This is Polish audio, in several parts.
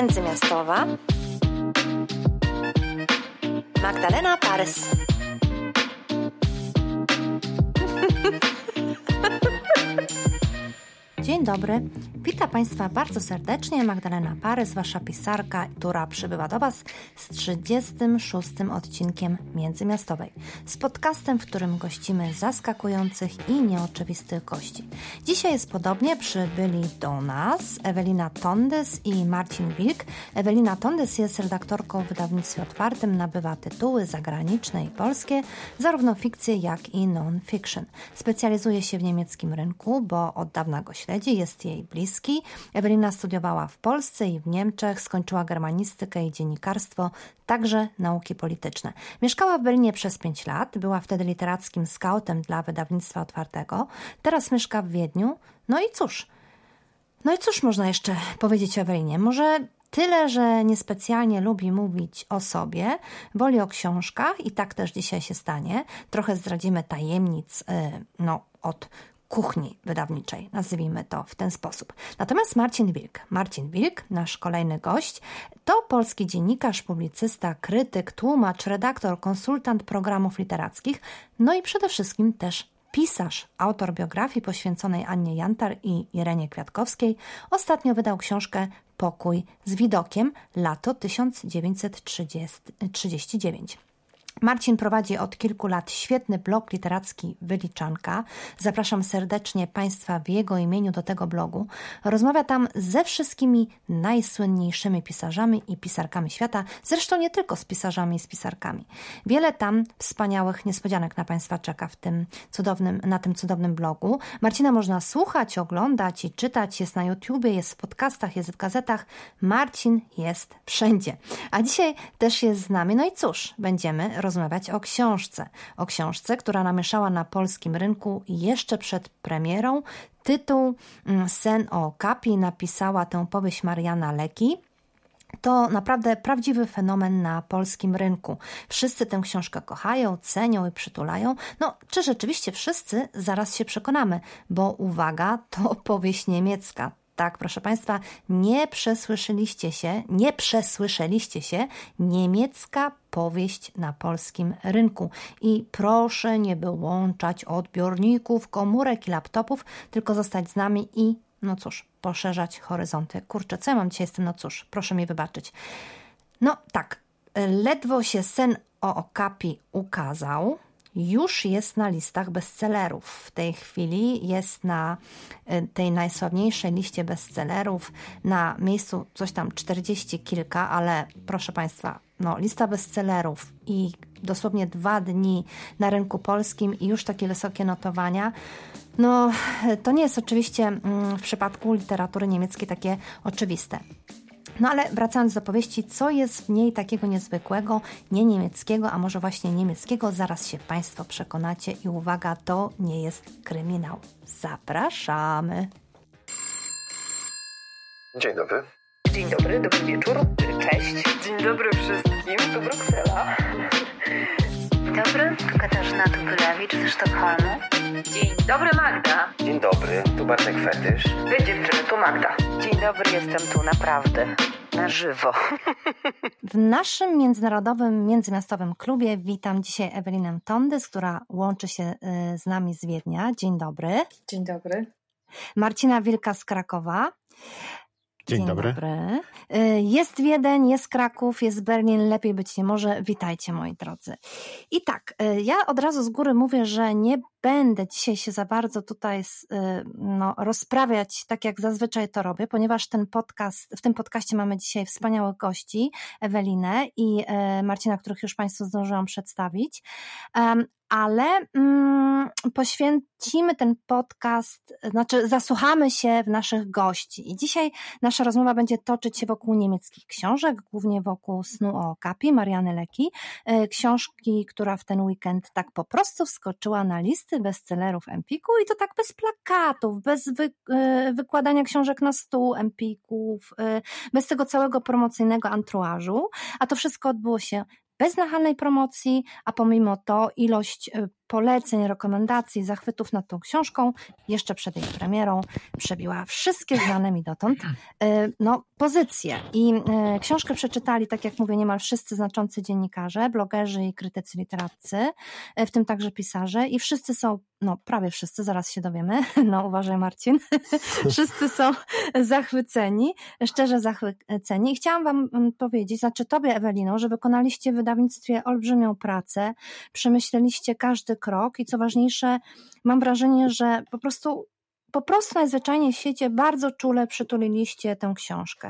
międzymiastowa Magdalena Parys. Dzień dobry. Witam Państwa bardzo serdecznie. Magdalena Parys, Wasza pisarka, która przybywa do Was z 36. odcinkiem Międzymiastowej. Z podcastem, w którym gościmy zaskakujących i nieoczywistych gości. Dzisiaj jest podobnie. Przybyli do nas Ewelina Tondys i Marcin Wilk. Ewelina Tondys jest redaktorką w wydawnictwie otwartym, nabywa tytuły zagraniczne i polskie, zarówno fikcje, jak i non-fiction. Specjalizuje się w niemieckim rynku, bo od dawna go śledzi jest jej bliski. Ewelina studiowała w Polsce i w Niemczech, skończyła germanistykę i dziennikarstwo, także nauki polityczne. Mieszkała w Berlinie przez pięć lat, była wtedy literackim skautem dla wydawnictwa otwartego. Teraz mieszka w Wiedniu. No i cóż, no i cóż można jeszcze powiedzieć o Ewelinie? Może Tyle, że niespecjalnie lubi mówić o sobie, woli o książkach i tak też dzisiaj się stanie. Trochę zdradzimy tajemnic y, no, od kuchni wydawniczej, nazwijmy to w ten sposób. Natomiast Marcin Wilk, Marcin Wilk, nasz kolejny gość, to polski dziennikarz, publicysta, krytyk, tłumacz, redaktor, konsultant programów literackich, no i przede wszystkim też pisarz, autor biografii poświęconej Annie Jantar i Irenie Kwiatkowskiej. Ostatnio wydał książkę Pokój z widokiem, lato 1939. Marcin prowadzi od kilku lat świetny blog literacki Wyliczanka. Zapraszam serdecznie Państwa w jego imieniu do tego blogu. Rozmawia tam ze wszystkimi najsłynniejszymi pisarzami i pisarkami świata, zresztą nie tylko z pisarzami i z pisarkami. Wiele tam wspaniałych niespodzianek na Państwa czeka w tym cudownym, na tym cudownym blogu. Marcina można słuchać, oglądać i czytać. Jest na YouTubie, jest w podcastach, jest w gazetach. Marcin jest wszędzie. A dzisiaj też jest z nami. No i cóż, będziemy rozmawiać o książce. O książce, która namieszała na polskim rynku jeszcze przed premierą. Tytuł mm, Sen o Kapi napisała tę powieść Mariana Leki. To naprawdę prawdziwy fenomen na polskim rynku. Wszyscy tę książkę kochają, cenią i przytulają. No, czy rzeczywiście wszyscy? Zaraz się przekonamy, bo uwaga, to powieść niemiecka. Tak, proszę Państwa, nie przesłyszeliście się, nie przesłyszeliście się, niemiecka powieść na polskim rynku. I proszę nie wyłączać odbiorników, komórek i laptopów, tylko zostać z nami i, no cóż, poszerzać horyzonty. Kurczę, co ja mam dzisiaj z tym? No cóż, proszę mi wybaczyć. No tak, ledwo się sen o Okapi ukazał, już jest na listach bestsellerów. W tej chwili jest na y, tej najsławniejszej liście bestsellerów na miejscu coś tam 40 kilka, ale proszę Państwa, no, lista bestsellerów i dosłownie dwa dni na rynku polskim i już takie wysokie notowania. No, to nie jest oczywiście mm, w przypadku literatury niemieckiej takie oczywiste. No ale wracając do powieści, co jest w niej takiego niezwykłego, nie niemieckiego, a może właśnie niemieckiego, zaraz się Państwo przekonacie i uwaga, to nie jest kryminał. Zapraszamy. Dzień dobry. Dzień dobry, dobry wieczór, cześć. Dzień dobry wszystkim, to Bruksela. Dzień dobry, tu Katarzyna Tupylewicz ze Sztokholmu. Dzień dobry, Magda. Dzień dobry, tu Bartek Fetysz. Wy dziewczyny, tu Magda. Dzień dobry, jestem tu naprawdę, na żywo. W naszym międzynarodowym, międzymiastowym klubie witam dzisiaj Ewelinę Tondys, która łączy się y, z nami z Wiednia. Dzień dobry. Dzień dobry. Marcina Wilka z Krakowa. Dzień, Dzień dobry. dobry. Y, jest Wiedeń, jest Kraków, jest Berlin, lepiej być nie może. Witajcie moi drodzy. I tak, y, ja od razu z góry mówię, że nie będę dzisiaj się za bardzo tutaj y, no, rozprawiać tak jak zazwyczaj to robię, ponieważ ten podcast, w tym podcaście mamy dzisiaj wspaniałych gości, Ewelinę i Marcina, których już Państwu zdążyłam przedstawić ale mm, poświęcimy ten podcast, znaczy zasłuchamy się w naszych gości. I dzisiaj nasza rozmowa będzie toczyć się wokół niemieckich książek, głównie wokół Snu o Kapi, Mariany Leki, e, książki, która w ten weekend tak po prostu wskoczyła na listy bestsellerów Empiku i to tak bez plakatów, bez wy, e, wykładania książek na stół Empików, e, bez tego całego promocyjnego anturażu, a to wszystko odbyło się bez nachalnej promocji, a pomimo to ilość y, poleceń, rekomendacji, zachwytów nad tą książką jeszcze przed jej premierą przebiła wszystkie znane mi dotąd no, pozycje. I książkę przeczytali, tak jak mówię, niemal wszyscy znaczący dziennikarze, blogerzy i krytycy literaccy, w tym także pisarze i wszyscy są no prawie wszyscy, zaraz się dowiemy, no uważaj Marcin, wszyscy są zachwyceni, szczerze zachwyceni. I chciałam wam mm, powiedzieć, znaczy tobie Ewelino, że wykonaliście w wydawnictwie olbrzymią pracę, przemyśleliście każdy krok i co ważniejsze, mam wrażenie, że po prostu po prostu najzwyczajniej w świecie bardzo czule przytuliliście tę książkę.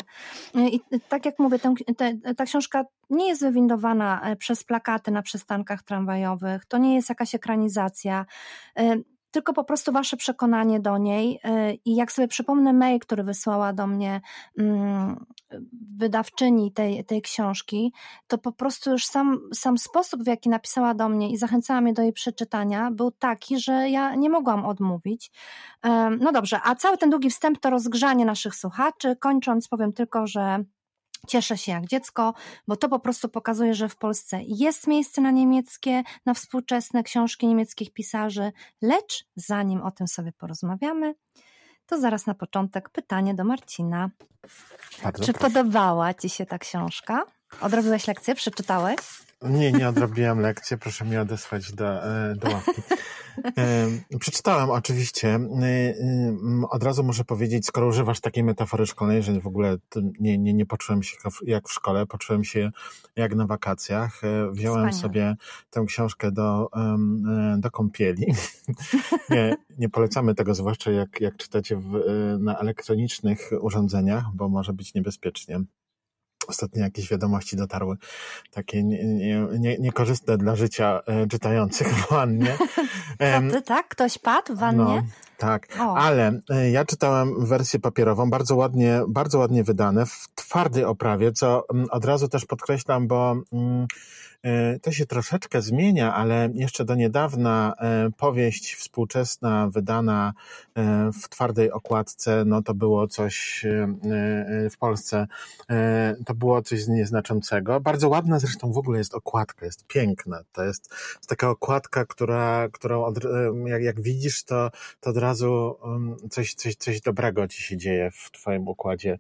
I tak jak mówię, tę, te, ta książka nie jest wywindowana e, przez plakaty na przystankach tramwajowych, to nie jest jakaś ekranizacja e, tylko po prostu wasze przekonanie do niej. E, I jak sobie przypomnę mail, który wysłała do mnie mm, wydawczyni tej, tej książki, to po prostu już sam, sam sposób, w jaki napisała do mnie i zachęcała mnie do jej przeczytania, był taki, że ja nie mogłam odmówić. No dobrze, a cały ten długi wstęp to rozgrzanie naszych słuchaczy. Kończąc, powiem tylko, że Cieszę się jak dziecko, bo to po prostu pokazuje, że w Polsce jest miejsce na niemieckie, na współczesne książki niemieckich pisarzy, lecz zanim o tym sobie porozmawiamy, to zaraz na początek pytanie do Marcina. Bardzo Czy proszę. podobała Ci się ta książka? Odrobiłeś lekcję? Przeczytałeś? Nie, nie odrobiłem lekcji. Proszę mnie odesłać do, e, do ławki. Przeczytałem oczywiście. E, e, od razu muszę powiedzieć, skoro używasz takiej metafory szkolnej, że w ogóle nie, nie, nie poczułem się jak w szkole, poczułem się jak na wakacjach. Wziąłem Wspaniale. sobie tę książkę do, do kąpieli. Nie, nie polecamy tego, zwłaszcza jak, jak czytacie w, na elektronicznych urządzeniach, bo może być niebezpiecznie ostatnio jakieś wiadomości dotarły, takie niekorzystne nie, nie dla życia e, czytających w wannie. Ty, tak? Ktoś padł w wannie? No, tak, o. ale e, ja czytałem wersję papierową, bardzo ładnie, bardzo ładnie wydane, w twardej oprawie, co mm, od razu też podkreślam, bo mm, to się troszeczkę zmienia, ale jeszcze do niedawna e, powieść współczesna wydana e, w twardej okładce, no to było coś w Polsce, to było coś nieznaczącego. Bardzo ładna zresztą w ogóle jest okładka, jest piękna. To jest, jest taka okładka, która, którą od, jak, jak widzisz, to, to od razu um, coś, coś, coś dobrego ci się dzieje w twoim układzie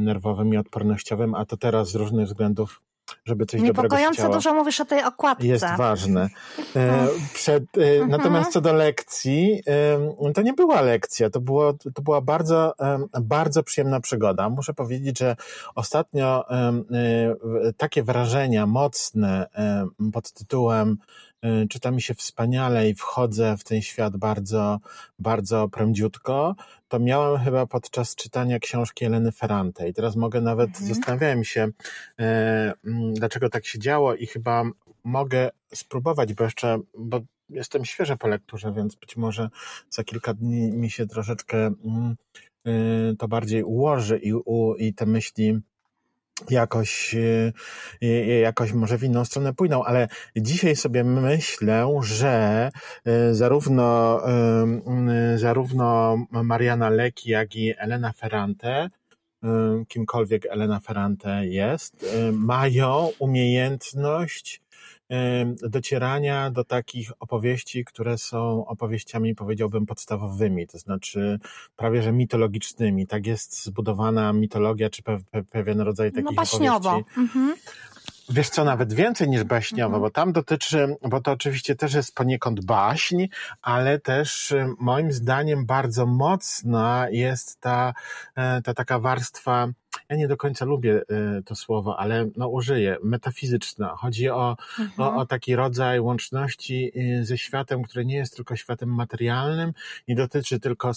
nerwowym i odpornościowym, a to teraz z różnych względów żeby coś Niepokojąco dużo mówisz o tej okładce. Jest ważne. E, przed, e, mhm. natomiast co do lekcji, e, to nie była lekcja, to, było, to była bardzo, bardzo przyjemna przygoda. Muszę powiedzieć, że ostatnio takie wrażenia mocne pod tytułem czyta mi się wspaniale i wchodzę w ten świat bardzo, bardzo prędziutko, to miałem chyba podczas czytania książki Eleny Ferrante. I teraz mogę nawet, mhm. zastanawiałem się, e, dlaczego tak się działo i chyba mogę spróbować, bo jeszcze, bo jestem świeża po lekturze, więc być może za kilka dni mi się troszeczkę mm, y, to bardziej ułoży i, u, i te myśli jakoś, e, jakoś może w inną stronę pójdą, ale dzisiaj sobie myślę, że zarówno, zarówno Mariana Leki, jak i Elena Ferrante, kimkolwiek Elena Ferrante jest, mają umiejętność docierania do takich opowieści, które są opowieściami, powiedziałbym, podstawowymi, to znaczy prawie że mitologicznymi. Tak jest zbudowana mitologia, czy pe pe pewien rodzaj no, takich no, baśniowo. opowieści. Mhm. Wiesz co, nawet więcej niż baśniowo, mhm. bo tam dotyczy, bo to oczywiście też jest poniekąd baśń, ale też moim zdaniem bardzo mocna jest ta, e, ta taka warstwa ja nie do końca lubię e, to słowo, ale no użyję, metafizyczna. Chodzi o, mhm. o, o, taki rodzaj łączności e, ze światem, który nie jest tylko światem materialnym, nie dotyczy tylko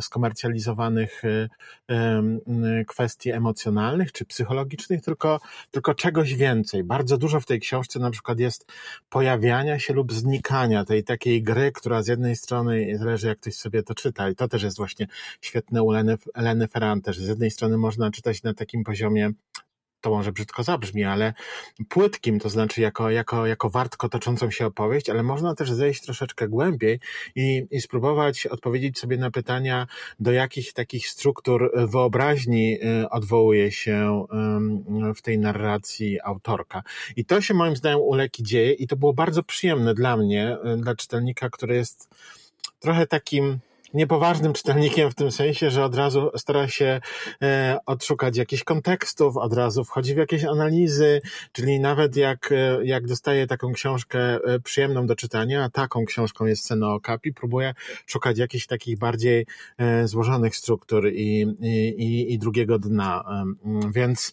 skomercjalizowanych e, kwestii emocjonalnych czy psychologicznych, tylko, tylko czegoś więcej. Bardzo dużo w tej książce na przykład jest pojawiania się lub znikania tej takiej gry, która z jednej strony zależy jak ktoś sobie to czyta i to też jest właśnie świetne u Leny, Leny Ferrante, że z jednej strony można czytać na takim poziomie to może brzydko zabrzmi, ale płytkim, to znaczy jako, jako, jako wartko toczącą się opowieść, ale można też zejść troszeczkę głębiej i, i spróbować odpowiedzieć sobie na pytania, do jakich takich struktur wyobraźni y, odwołuje się w tej narracji autorka. I to się moim zdaniem u Leki dzieje i to było bardzo przyjemne dla mnie, y, dla czytelnika, który jest trochę takim niepoważnym czytelnikiem w tym sensie, że od razu stara się e, odszukać jakichś kontekstów, od razu wchodzi w jakieś analizy, czyli nawet jak, e, jak dostaje taką książkę e, przyjemną do czytania, a taką książką jest Scena o Kapi, próbuje szukać jakichś takich bardziej złożonych struktur i, i, i drugiego dna. Więc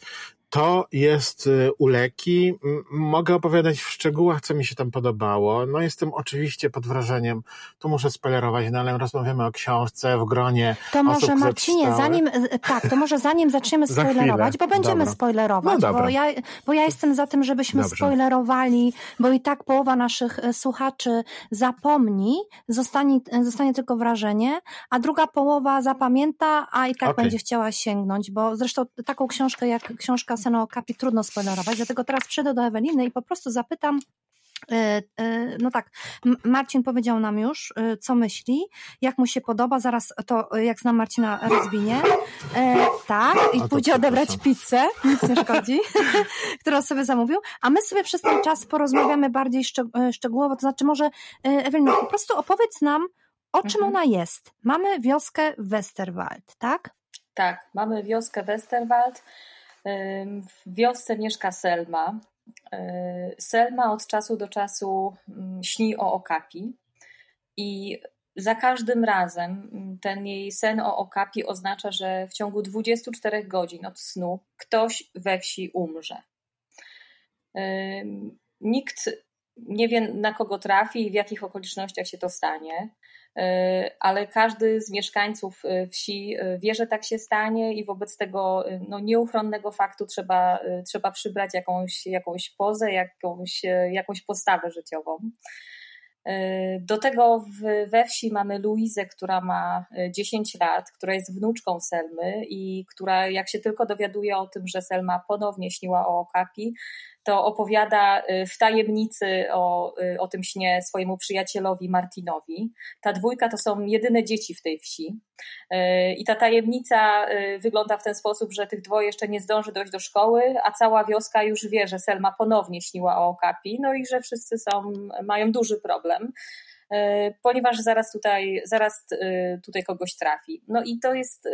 to jest y, uleki. Mogę opowiadać w szczegółach, co mi się tam podobało. No jestem oczywiście pod wrażeniem, tu muszę spoilerować, no ale rozmawiamy o książce w gronie To może osób, Marcinie, zanim, y, tak, to może zanim zaczniemy Za spoilerować, bo będziemy Dobra. spoilerować, No dobra. bo, ja, bo ja jestem za tym, żebyśmy Dobrze. spoilerowali, bo i tak połowa naszych y, słuchaczy zapomni, zostanie, zostanie tylko wrażenie, a druga połowa zapamięta, a i tak Okej. będzie chciała sięgnąć, bo zresztą taką książkę jak książka Seno o Kapi trudno spoilerować, dlatego teraz przyjdę do Eweliny i po prostu zapytam, E, e, No tak, Marcin powiedział nam już, e, co myśli, jak mu się podoba, zaraz to, jak znam Marcina, rozwinie. E, tak, i pójdzie odebrać pizzę, nic nie szkodzi, którą sobie zamówił, a my sobie przez ten czas porozmawiamy bardziej szczeg- szczegółowo, to znaczy może, e, Ewelina, po prostu opowiedz nam, o czym Mhm. ona jest. Mamy wioskę Westerwald, tak? Tak, mamy wioskę Westerwald. W wiosce mieszka Selma. Yy, Selma od czasu do czasu mm, śni o Okapi i za każdym razem mm, ten jej sen o Okapi oznacza, że w ciągu 24 godzin od snu ktoś we wsi umrze. Nikt nie wie, na kogo trafi i w jakich okolicznościach się to stanie, ale każdy z mieszkańców yy, wsi yy, wie, że tak się stanie i wobec tego no, nieuchronnego faktu trzeba, trzeba przybrać jakąś, jakąś pozę, jakąś, jakąś postawę życiową. Do tego we wsi mamy Luizę, która ma yy, 10 lat, która jest wnuczką Selmy i która jak się tylko dowiaduje o tym, że Selma ponownie śniła o Okapi, to opowiada y, w tajemnicy o, y, o tym śnie swojemu przyjacielowi Martinowi. Ta dwójka to są jedyne dzieci w tej wsi. Y, I ta tajemnica wygląda w ten sposób, że tych dwoje jeszcze nie zdąży dojść do szkoły, a cała wioska już wie, że Selma ponownie śniła o Okapi, no i że wszyscy są, mają duży problem. Ponieważ zaraz tutaj, zaraz tutaj kogoś trafi. No i to jest.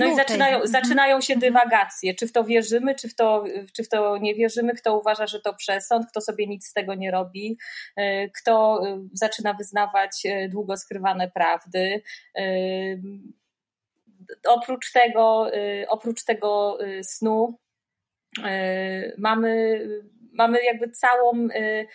No i zaczynają, Mhm. zaczynają się dywagacje, czy w to wierzymy, czy w to, czy w to nie wierzymy, kto uważa, że to przesąd, kto sobie nic z tego nie robi, y, kto y, zaczyna wyznawać y, długo skrywane prawdy. Oprócz tego, oprócz tego snu mamy, mamy jakby całą, y,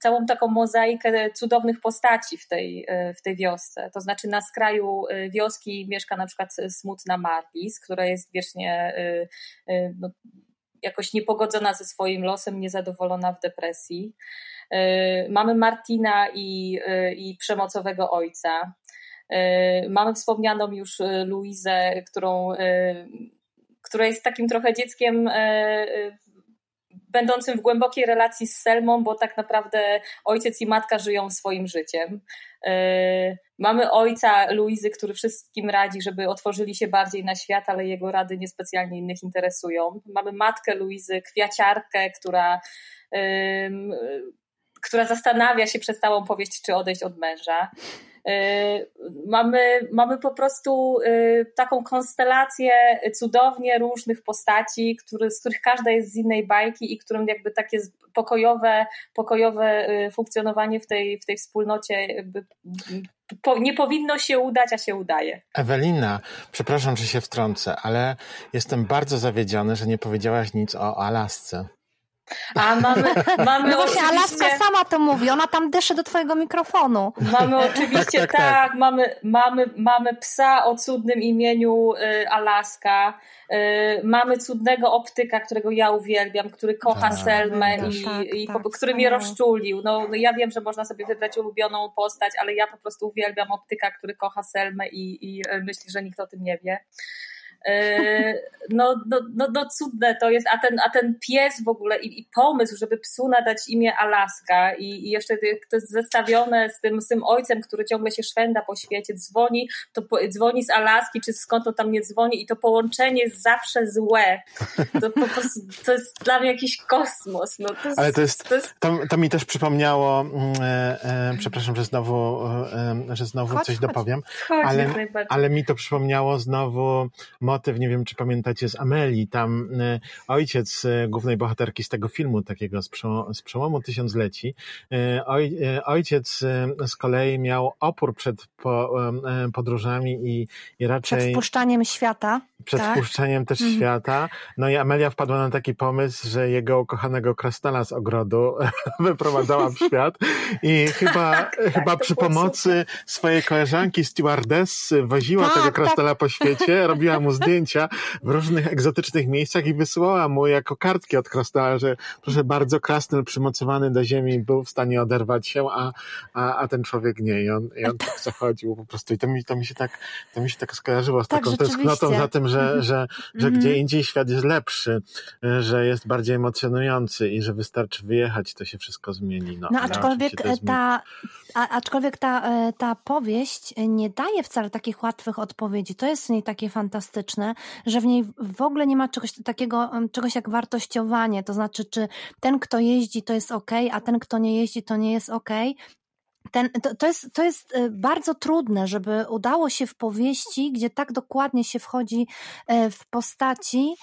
całą taką mozaikę cudownych postaci w tej, y, w tej wiosce. To znaczy na skraju y, wioski mieszka na przykład smutna Marlis, która jest wiecznie no, jakoś niepogodzona ze swoim losem, niezadowolona w depresji. Mamy Martina i, i przemocowego ojca. Mamy wspomnianą już Luizę, którą, która jest takim trochę dzieckiem będącym w głębokiej relacji z Selmą, bo tak naprawdę ojciec i matka żyją swoim życiem. Y, Mamy ojca Luizy, który wszystkim radzi, żeby otworzyli się bardziej na świat, ale jego rady niespecjalnie innych interesują. Mamy matkę Luizy, kwiaciarkę, która, która zastanawia się przez całą powieść, czy odejść od męża. Y, Mamy, mamy po prostu y, taką konstelację cudownie różnych postaci, który, z których każda jest z innej bajki i którym jakby takie pokojowe, pokojowe y, funkcjonowanie w tej, w tej wspólnocie jakby po, nie powinno się udać, a się udaje. Ewelina, przepraszam, że się wtrącę, ale jestem bardzo zawiedziony, że nie powiedziałaś nic o Alasce. A mamy, mamy No właśnie, oczywiście... Alaska sama to mówi, ona tam dyszy do twojego mikrofonu. Mamy oczywiście, Tak, tak, tak, tak. Mamy, mamy, mamy psa o cudnym imieniu y, Alaska. Y, mamy cudnego optyka, którego ja uwielbiam, który kocha Tak. Selmę Tak, i, tak, i tak, po, który mnie rozczulił. No, no ja wiem, że można sobie wybrać ulubioną postać, ale ja po prostu uwielbiam optyka, który kocha Selmę i, i y, myśli, że nikt o tym nie wie. No, no, no, no cudne to jest, a ten, a ten pies w ogóle i, i pomysł, żeby psu nadać imię Alaska i, i jeszcze to jest zestawione z tym, z tym ojcem, który ciągle się szwenda po świecie, dzwoni, to po, dzwoni z Alaski, czy skąd to tam nie dzwoni i to połączenie jest zawsze złe. To, po prostu, to jest dla mnie jakiś kosmos. No, to jest, Ale to jest, to, jest... To, to mi też przypomniało, mm, e, e, przepraszam, że znowu, e, że znowu chodź, coś chodź. dopowiem, chodź, ale, ale mi to przypomniało znowu motyw, nie wiem czy pamiętacie z Ameli, tam e, ojciec e, głównej bohaterki z tego filmu takiego z, przełomu, tysiącleci, e, oj, ojciec z kolei miał opór przed po, podróżami i, i raczej... Przed wpuszczaniem świata. Przed tak? wpuszczeniem też mhm. świata. No i Amelia wpadła na taki pomysł, że jego ukochanego krasnala z ogrodu wyprowadzała w świat i chyba, tak, tak chyba przy pomocy swojej koleżanki stewardessy woziła tak, tego krasnala po świecie, robiła mu zdjęcia w różnych egzotycznych miejscach i wysyłała mu jako kartki od krasnala, że proszę bardzo, krasnal przymocowany do ziemi był w stanie oderwać się, a, a, a ten człowiek nie. I on, i on tak zachodził po prostu. I to mi, to mi się tak, to mi się tak skojarzyło z tak, taką tęsknotą za tym, że, mhm. że, że mm -hmm. gdzie indziej świat jest lepszy, że jest bardziej emocjonujący i że wystarczy wyjechać, to się wszystko zmieni. No, no aczkolwiek ta, a, aczkolwiek ta, e, ta powieść nie daje wcale takich łatwych odpowiedzi. To jest w niej takie fantastyczne, że w niej w ogóle nie ma czegoś takiego, czegoś jak wartościowanie. To znaczy, czy ten, kto jeździ, to jest ok, a ten, kto nie jeździ, to nie jest ok. Ten, to, to, jest, to jest e, bardzo trudne, żeby udało się w powieści, gdzie tak dokładnie się wchodzi e, w postaci,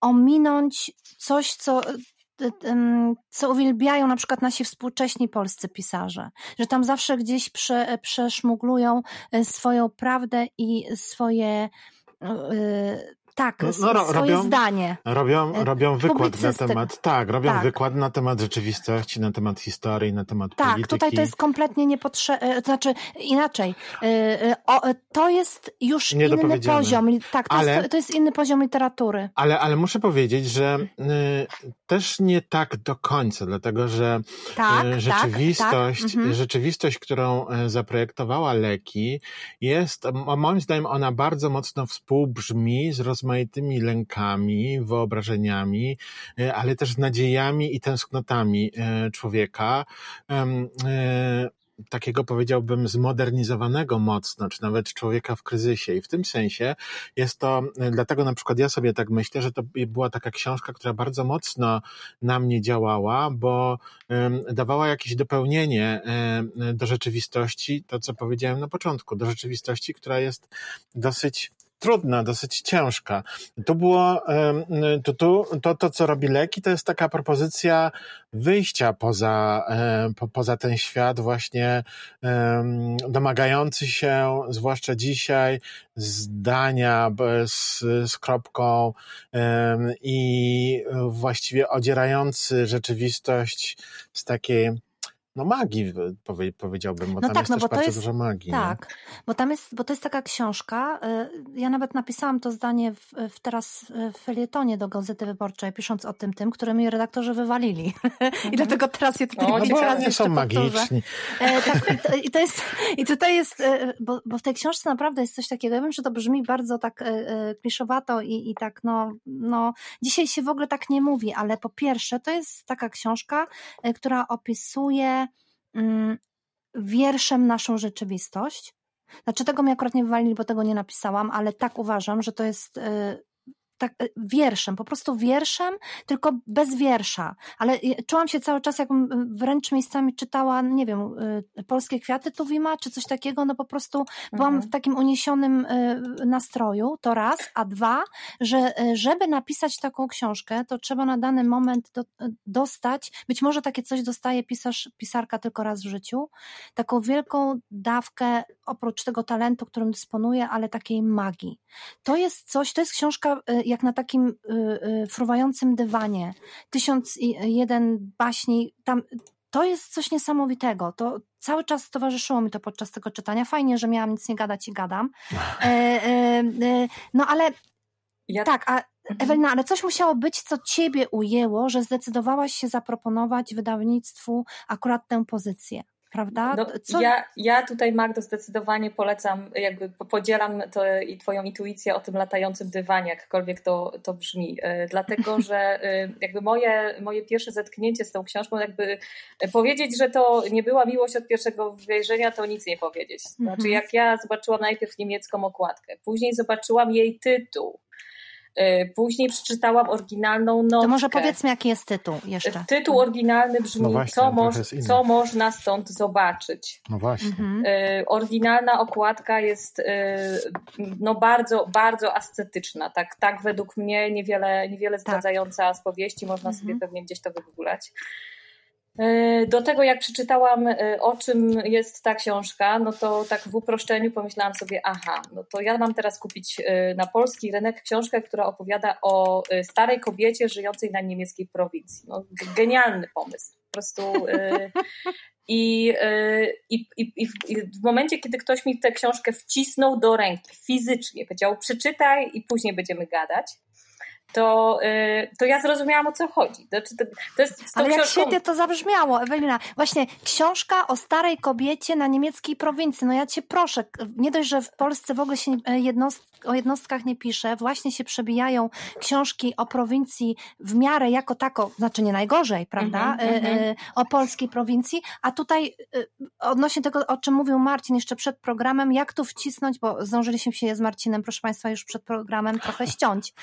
ominąć coś, co co uwielbiają na przykład nasi współcześni polscy pisarze, że tam zawsze gdzieś prze, przeszmuglują e, swoją prawdę i swoje e, tak, no, no, swoje robią, zdanie. Robią, e, robią wykład na temat, tak, robią tak. wykład na temat rzeczywistości, na temat historii, na temat tak, polityki. Tak, tutaj to jest kompletnie niepotrzebne, to znaczy inaczej, to jest już inny poziom, tak, to, ale, jest, to jest inny poziom literatury. Ale, ale muszę powiedzieć, że y, też nie tak do końca, dlatego że tak, y, rzeczywistość, tak. Mhm. rzeczywistość, którą zaprojektowała Leki jest, moim zdaniem ona bardzo mocno współbrzmi z rozmaitą rozmaitymi lękami, wyobrażeniami, e, ale też nadziejami i tęsknotami e, człowieka e, takiego powiedziałbym zmodernizowanego mocno, czy nawet człowieka w kryzysie. I w tym sensie jest to, dlatego na przykład ja sobie tak myślę, że to była taka książka, która bardzo mocno na mnie działała, bo dawała jakieś dopełnienie do rzeczywistości, to co powiedziałem na początku, do rzeczywistości, która jest dosyć trudna, dosyć ciężka. Tu było, to, to, to, to co robi Leki, to jest taka propozycja wyjścia poza, po, poza ten świat, właśnie domagający się, zwłaszcza dzisiaj, zdania z, z kropką i właściwie odzierający rzeczywistość z takiej no magii powiedziałbym, bo no tam tak, jest no też bardzo jest, dużo magii. Tak, nie? bo tam jest, bo to jest taka książka, y, ja nawet napisałam to zdanie w, w teraz w felietonie do Gazety Wyborczej, pisząc o tym tym, które mi redaktorzy wywalili. I dlatego teraz je tutaj o, no, raz nie są magiczni. E, tak, i, to, jest, i tutaj jest, e, bo, bo w tej książce naprawdę jest coś takiego, ja wiem, że to brzmi bardzo tak e, kliszowato i, i tak no, no, dzisiaj się w ogóle tak nie mówi, ale po pierwsze to jest taka książka, która opisuje wierszem naszą rzeczywistość. Znaczy tego mi akurat nie wywalili, bo tego nie napisałam, ale tak uważam, że to jest y, tak e, wierszem, po prostu wierszem, tylko bez wiersza. Ale czułam się cały czas, jakbym wręcz miejscami czytała, nie wiem, e, Polskie Kwiaty Tuwima, czy coś takiego, no po prostu byłam mhm. w takim uniesionym e, nastroju, to raz, a dwa, że żeby napisać taką książkę, to trzeba na dany moment do, dostać, być może takie coś dostaje pisarz, pisarka tylko raz w życiu, taką wielką dawkę, oprócz tego talentu, którym dysponuje, ale takiej magii. To jest coś, to jest książka jak na takim y, y, fruwającym dywanie. Tysiąc i jeden baśni, tam to jest coś niesamowitego. To cały czas towarzyszyło mi to podczas tego czytania. Fajnie, że miałam nic nie gadać i gadam. E, e, e, no ale ja... tak, a mhm. Ewelina, ale coś musiało być, co ciebie ujęło, że zdecydowałaś się zaproponować wydawnictwu akurat tę pozycję. Prawda? No, ja, ja tutaj, Magdo, zdecydowanie polecam, jakby podzielam to, i Twoją intuicję o tym latającym dywanie, jakkolwiek to, to brzmi. E, dlatego, że e, jakby moje, moje pierwsze zetknięcie z tą książką, jakby powiedzieć, że to nie była miłość od pierwszego wejrzenia, to nic nie powiedzieć. Znaczy, mhm. jak ja zobaczyłam najpierw niemiecką okładkę, później zobaczyłam jej tytuł, później przeczytałam oryginalną notkę. To może powiedzmy, jaki jest tytuł jeszcze. Tytuł oryginalny brzmi no właśnie, co, moż, co można stąd zobaczyć. No właśnie. Mhm. Y, oryginalna okładka jest y, no bardzo, bardzo ascetyczna. Tak, tak według mnie niewiele, niewiele tak. zdradzająca tak. z powieści. Można mhm. sobie pewnie gdzieś to wygooglać. E, do tego, jak przeczytałam, e, o czym jest ta książka, no to tak w uproszczeniu pomyślałam sobie, aha, no to ja mam teraz kupić e, na polski rynek książkę, która opowiada o starej kobiecie żyjącej na niemieckiej prowincji. No, genialny pomysł. Po prostu. I, i, i, I w momencie, kiedy ktoś mi tę książkę wcisnął do ręki fizycznie, powiedział: Przeczytaj i później będziemy gadać, to, y, to ja zrozumiałam o co chodzi. Znaczy, to, to jest Ale jak świetnie to zabrzmiało, Ewelina. Właśnie książka o starej kobiecie na niemieckiej prowincji. No ja cię proszę, nie dość, że w Polsce w ogóle się e, jednost, o jednostkach nie pisze, właśnie się przebijają książki o prowincji w miarę jako tako, znaczy nie najgorzej, prawda, mm -hmm, o polskiej prowincji, a tutaj odnośnie tego, o czym mówił Marcin jeszcze przed programem, jak tu wcisnąć, bo zdążyliśmy się z Marcinem, proszę Państwa, już przed programem trochę ściąć.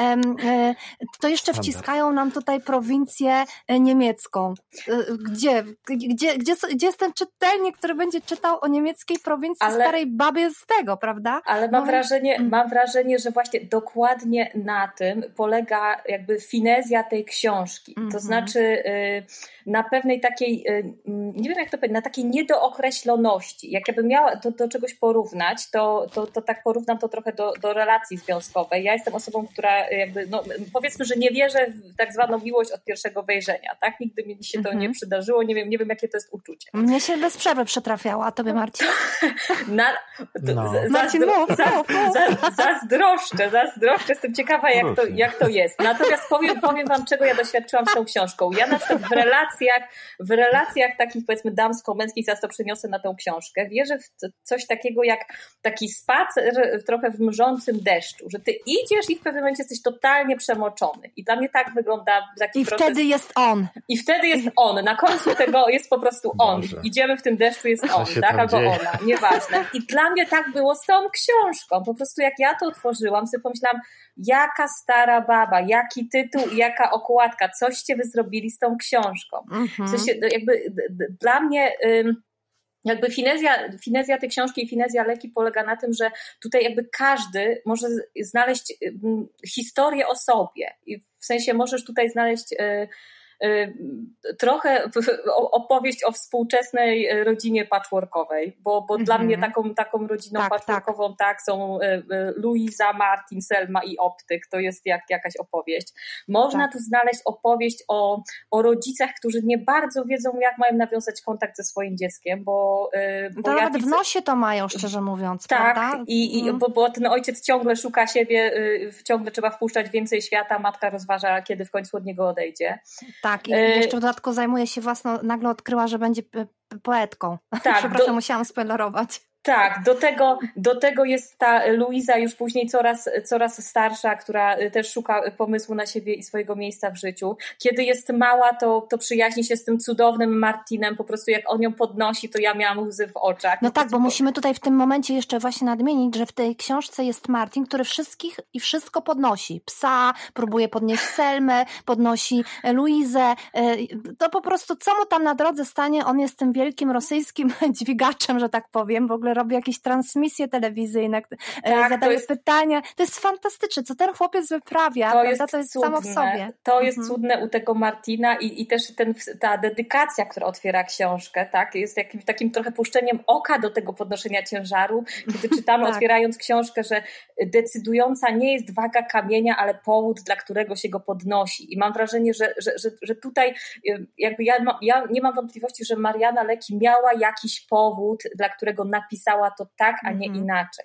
E, to jeszcze wciskają nam tutaj prowincję e, niemiecką. E, gdzie, gdzie, gdzie, gdzie jest ten czytelnik, który będzie czytał o niemieckiej prowincji ale, starej babie z tego, prawda? Ale mam, no, wrażenie, mm. mam wrażenie, że właśnie dokładnie na tym polega jakby finezja tej książki. Mm -hmm. To mhm. znaczy y, na pewnej takiej, y, nie wiem jak to powiedzieć, na takiej niedookreśloności. Jak ja bym miała do, do czegoś porównać, to, to, to tak porównam to trochę do, do relacji związkowej. Ja jestem osobą, która jakby, no, powiedzmy, że nie wierzę w tak zwaną miłość od pierwszego wejrzenia, tak? Nigdy mi się to nie mhm. przydarzyło, nie wiem, nie wiem jakie to jest uczucie. Mnie się bez przerwy przetrafiało, a tobie Marcin? Na, no. Marcin, mów, za, zazdroszczę, zazdroszczę, jestem ciekawa jak to, jak to jest. Natomiast powiem, powiem wam, czego ja doświadczyłam z tą książką. Ja na przykład w relacjach, w relacjach takich powiedzmy damsko-męskich, zaraz to przeniosę na tą książkę, wierzę w coś takiego jak taki spacer trochę w mrzącym deszczu, że ty idziesz i w pewnym momencie jesteś totalnie przemoczony. I dla mnie tak wygląda taki I proces. wtedy jest on. I wtedy jest on. Na końcu tego jest po prostu on. Boże. Idziemy w tym deszczu, jest on, tak? Albo dzieje? ona. Nieważne. I dla mnie tak było z tą książką. Po prostu jak ja to otworzyłam, sobie pomyślałam, jaka stara baba, jaki tytuł i jaka okładka, coście wy zrobili z tą książką. Mhm. W sensie, jakby dla mnie jakby finezja, finezja tej książki i finezja leki polega na tym, że tutaj jakby każdy może znaleźć historię o sobie. I w sensie możesz tutaj znaleźć Y, trochę opowieść o współczesnej rodzinie patchworkowej, bo, bo dla mnie mhm. taką, taką rodziną tak, tak. patchworkową tak. tak są y, y, Luisa, Martin, Selma i Optyk, to jest jak, jakaś opowieść. Można tak. tu znaleźć opowieść o, o rodzicach, którzy nie bardzo wiedzą, jak mają nawiązać kontakt ze swoim dzieckiem, bo... bo to nawet w nosie to mają, szczerze mówiąc, Tak, prawda? i, i mhm. bo, bo ten ojciec ciągle szuka siebie, ciągle trzeba wpuszczać więcej świata, matka rozważa, kiedy w końcu od niego odejdzie. Tak. Tak, i e, jeszcze dodatkowo zajmuje się własną, nagle odkryła, że będzie poetką. Tak, Przepraszam, do... musiałam spoilerować. Tak, do tego, do tego jest ta Luiza już później coraz, coraz starsza, która też szuka pomysłu na siebie i swojego miejsca w życiu. Kiedy jest mała, to, to przyjaźni się z tym cudownym Martinem, po prostu jak on ją podnosi, to ja miałam łzy w oczach. No tak, bo musimy tutaj w tym momencie jeszcze właśnie nadmienić, że w tej książce jest Martin, który wszystkich i wszystko podnosi. Psa, próbuje podnieść Selmę, podnosi Luizę. E, to po prostu co mu tam na drodze stanie, on jest tym wielkim rosyjskim dźwigaczem, że tak powiem, w ogóle robi jakieś transmisje telewizyjne, e, tak, zadaje jest... pytania. To jest fantastyczne, co ten chłopiec wyprawia, to jest, to jest cudne. samo w sobie. To jest mhm. cudne u tego Martina i, i też ten, ta dedykacja, która otwiera książkę, tak, jest jakimś takim trochę puszczeniem oka do tego podnoszenia ciężaru, kiedy czytamy tak. otwierając książkę, że decydująca nie jest waga kamienia, ale powód, dla którego się go podnosi. I mam wrażenie, że, że, że, że tutaj y, jakby ja, ja nie mam wątpliwości, że Mariana Leki miała jakiś powód, dla którego napisała napisała to tak, a nie Mhm. inaczej.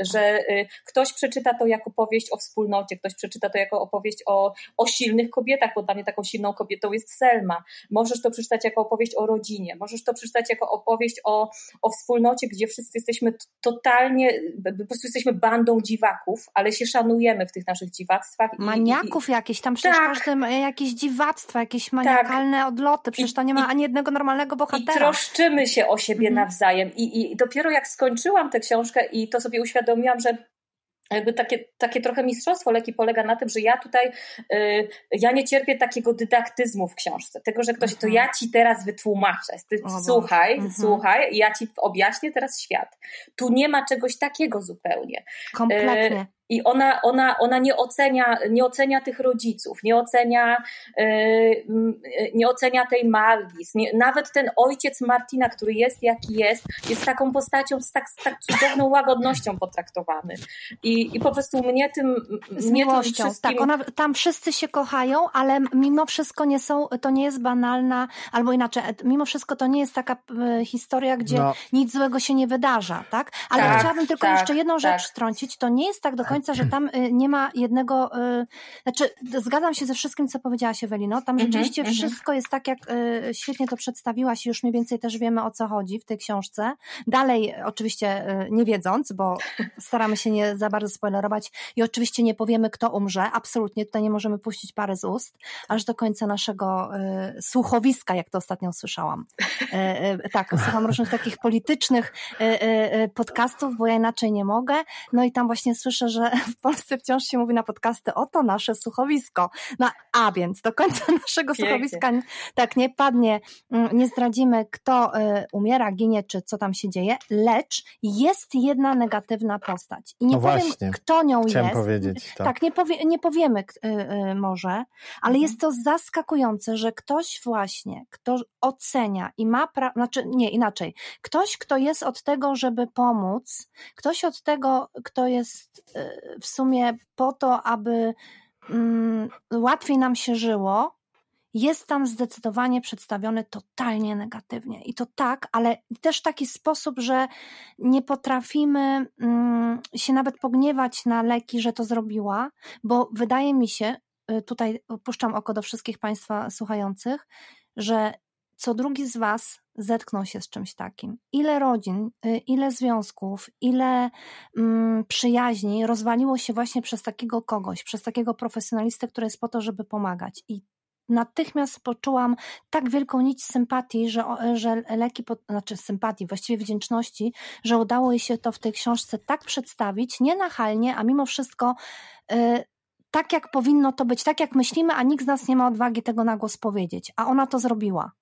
Że y, ktoś przeczyta to jako powieść o wspólnocie, ktoś przeczyta to jako opowieść o, o silnych kobietach, bo dla mnie taką silną kobietą jest Selma. Możesz to przeczytać jako opowieść o rodzinie, możesz to przeczytać jako opowieść o, o wspólnocie, gdzie wszyscy jesteśmy totalnie, po prostu jesteśmy bandą dziwaków, ale się szanujemy w tych naszych dziwactwach. i- i- Maniaków jakieś, tam przecież Tak. jakieś dziwactwa, jakieś maniakalne odloty, przecież I- to nie ma i- ani jednego normalnego I bohatera. troszczymy się o siebie Mhm. nawzajem. I, I dopiero jak skończyłam tę książkę i to sobie uświadomiłam, że jakby takie, takie trochę mistrzostwo leki polega na tym, że ja tutaj, y, ja nie cierpię takiego dydaktyzmu w książce, tego, że ktoś, to Mhm. ja ci teraz wytłumaczę, ty, O słuchaj, Mhm. słuchaj, ja ci objaśnię teraz świat. Tu nie ma czegoś takiego zupełnie. Kompletnie. I ona, ona, ona nie, ocenia, nie ocenia tych rodziców, nie ocenia, yy, mm, nie ocenia tej Margis. Nie, nawet ten ojciec Martina, który jest jaki jest, jest taką postacią z tak, z tak cudowną łagodnością potraktowany. I, I po prostu mnie tym, Z mnie tym miłością, wszystkim... tak. Ona, tam wszyscy się kochają, ale mimo wszystko nie są, to nie jest banalna, albo inaczej, mimo wszystko to nie jest taka historia, gdzie No. nic złego się nie wydarza, tak? Ale Tak, chciałabym tylko tak, jeszcze jedną tak. rzecz wtrącić. To nie jest tak do końca, że tam y, nie ma jednego, y, znaczy zgadzam się ze wszystkim, co powiedziałaś Ewelino. Tam Mhm, rzeczywiście mhm. wszystko jest tak, jak y, świetnie to przedstawiłaś i już mniej więcej też wiemy, o co chodzi w tej książce. Dalej oczywiście nie wiedząc, bo staramy się nie za bardzo spoilerować i oczywiście nie powiemy, kto umrze. Absolutnie tutaj nie możemy puścić pary z ust, aż do końca naszego słuchowiska, jak to ostatnio słyszałam. Tak, słucham różnych takich politycznych podcastów, bo ja inaczej nie mogę. No i tam właśnie słyszę, że w Polsce wciąż się mówi na podcasty, oto nasze słuchowisko. No a więc do końca naszego Pięknie. słuchowiska tak nie padnie, mm, nie zdradzimy, kto y, umiera, ginie, czy co tam się dzieje, lecz jest jedna negatywna postać. I nie No powiem, właśnie. kto nią Chciałem jest. powiedzieć, tak. Tak, nie, powie, nie powiemy y, y, może, ale Mhm. jest to zaskakujące, że ktoś właśnie, kto ocenia i ma, pra- znaczy nie, inaczej, ktoś, kto jest od tego, żeby pomóc, ktoś od tego, kto jest y, w sumie po to, aby mm, łatwiej nam się żyło, jest tam zdecydowanie przedstawiony totalnie negatywnie. I to tak, ale też w taki sposób, że nie potrafimy mm, się nawet pogniewać na leki, że to zrobiła, bo wydaje mi się, y, tutaj puszczam oko do wszystkich Państwa słuchających, że co drugi z Was zetknął się z czymś takim. Ile rodzin, y, ile związków, ile mm, przyjaźni rozwaliło się właśnie przez takiego kogoś, przez takiego profesjonalistę, który jest po to, żeby pomagać. I natychmiast poczułam tak wielką nić sympatii, że, że leki, znaczy sympatii, właściwie wdzięczności, że udało jej się to w tej książce tak przedstawić, nie nachalnie, a mimo wszystko y, tak, jak powinno to być, tak jak myślimy, a nikt z nas nie ma odwagi tego na głos powiedzieć, a ona to zrobiła.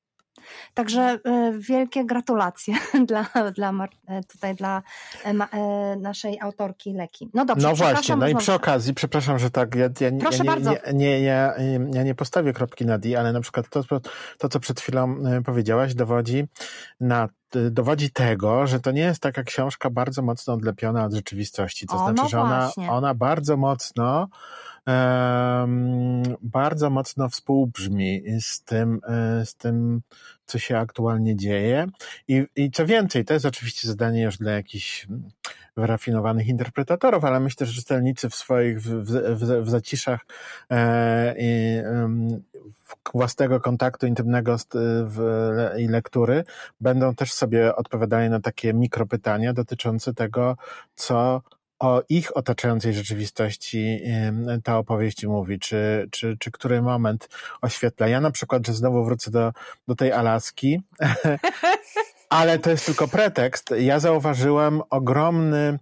Także y, wielkie gratulacje dla, dla e, tutaj dla e, e, naszej autorki Leki. No dobrze, No właśnie, no i przy okazji, przepraszam, że tak, ja, ja, nie- Proszę ja, nie, nie, ja, ja nie postawię kropki na D, ale na przykład to, to, co przed chwilą e, powiedziałaś, dowodzi, na, e, dowodzi tego, że to nie jest taka książka bardzo mocno odlepiona od rzeczywistości. To O, znaczy, no że ona, ona bardzo mocno bardzo mocno współbrzmi z tym, e, z tym, co się aktualnie dzieje. I, I co więcej, to jest oczywiście zadanie już dla jakichś mm, wyrafinowanych interpretatorów, ale myślę, że czytelnicy w swoich, w, w, w, zaciszach e, i, własnego kontaktu intymnego w, i lektury będą też sobie odpowiadali na takie mikropytania dotyczące tego, co o ich otaczającej rzeczywistości ta opowieść mówi, czy, czy, czy który moment oświetla. Ja na przykład, że znowu wrócę do, do tej Alaski, ale to jest tylko pretekst. Ja zauważyłem ogromny,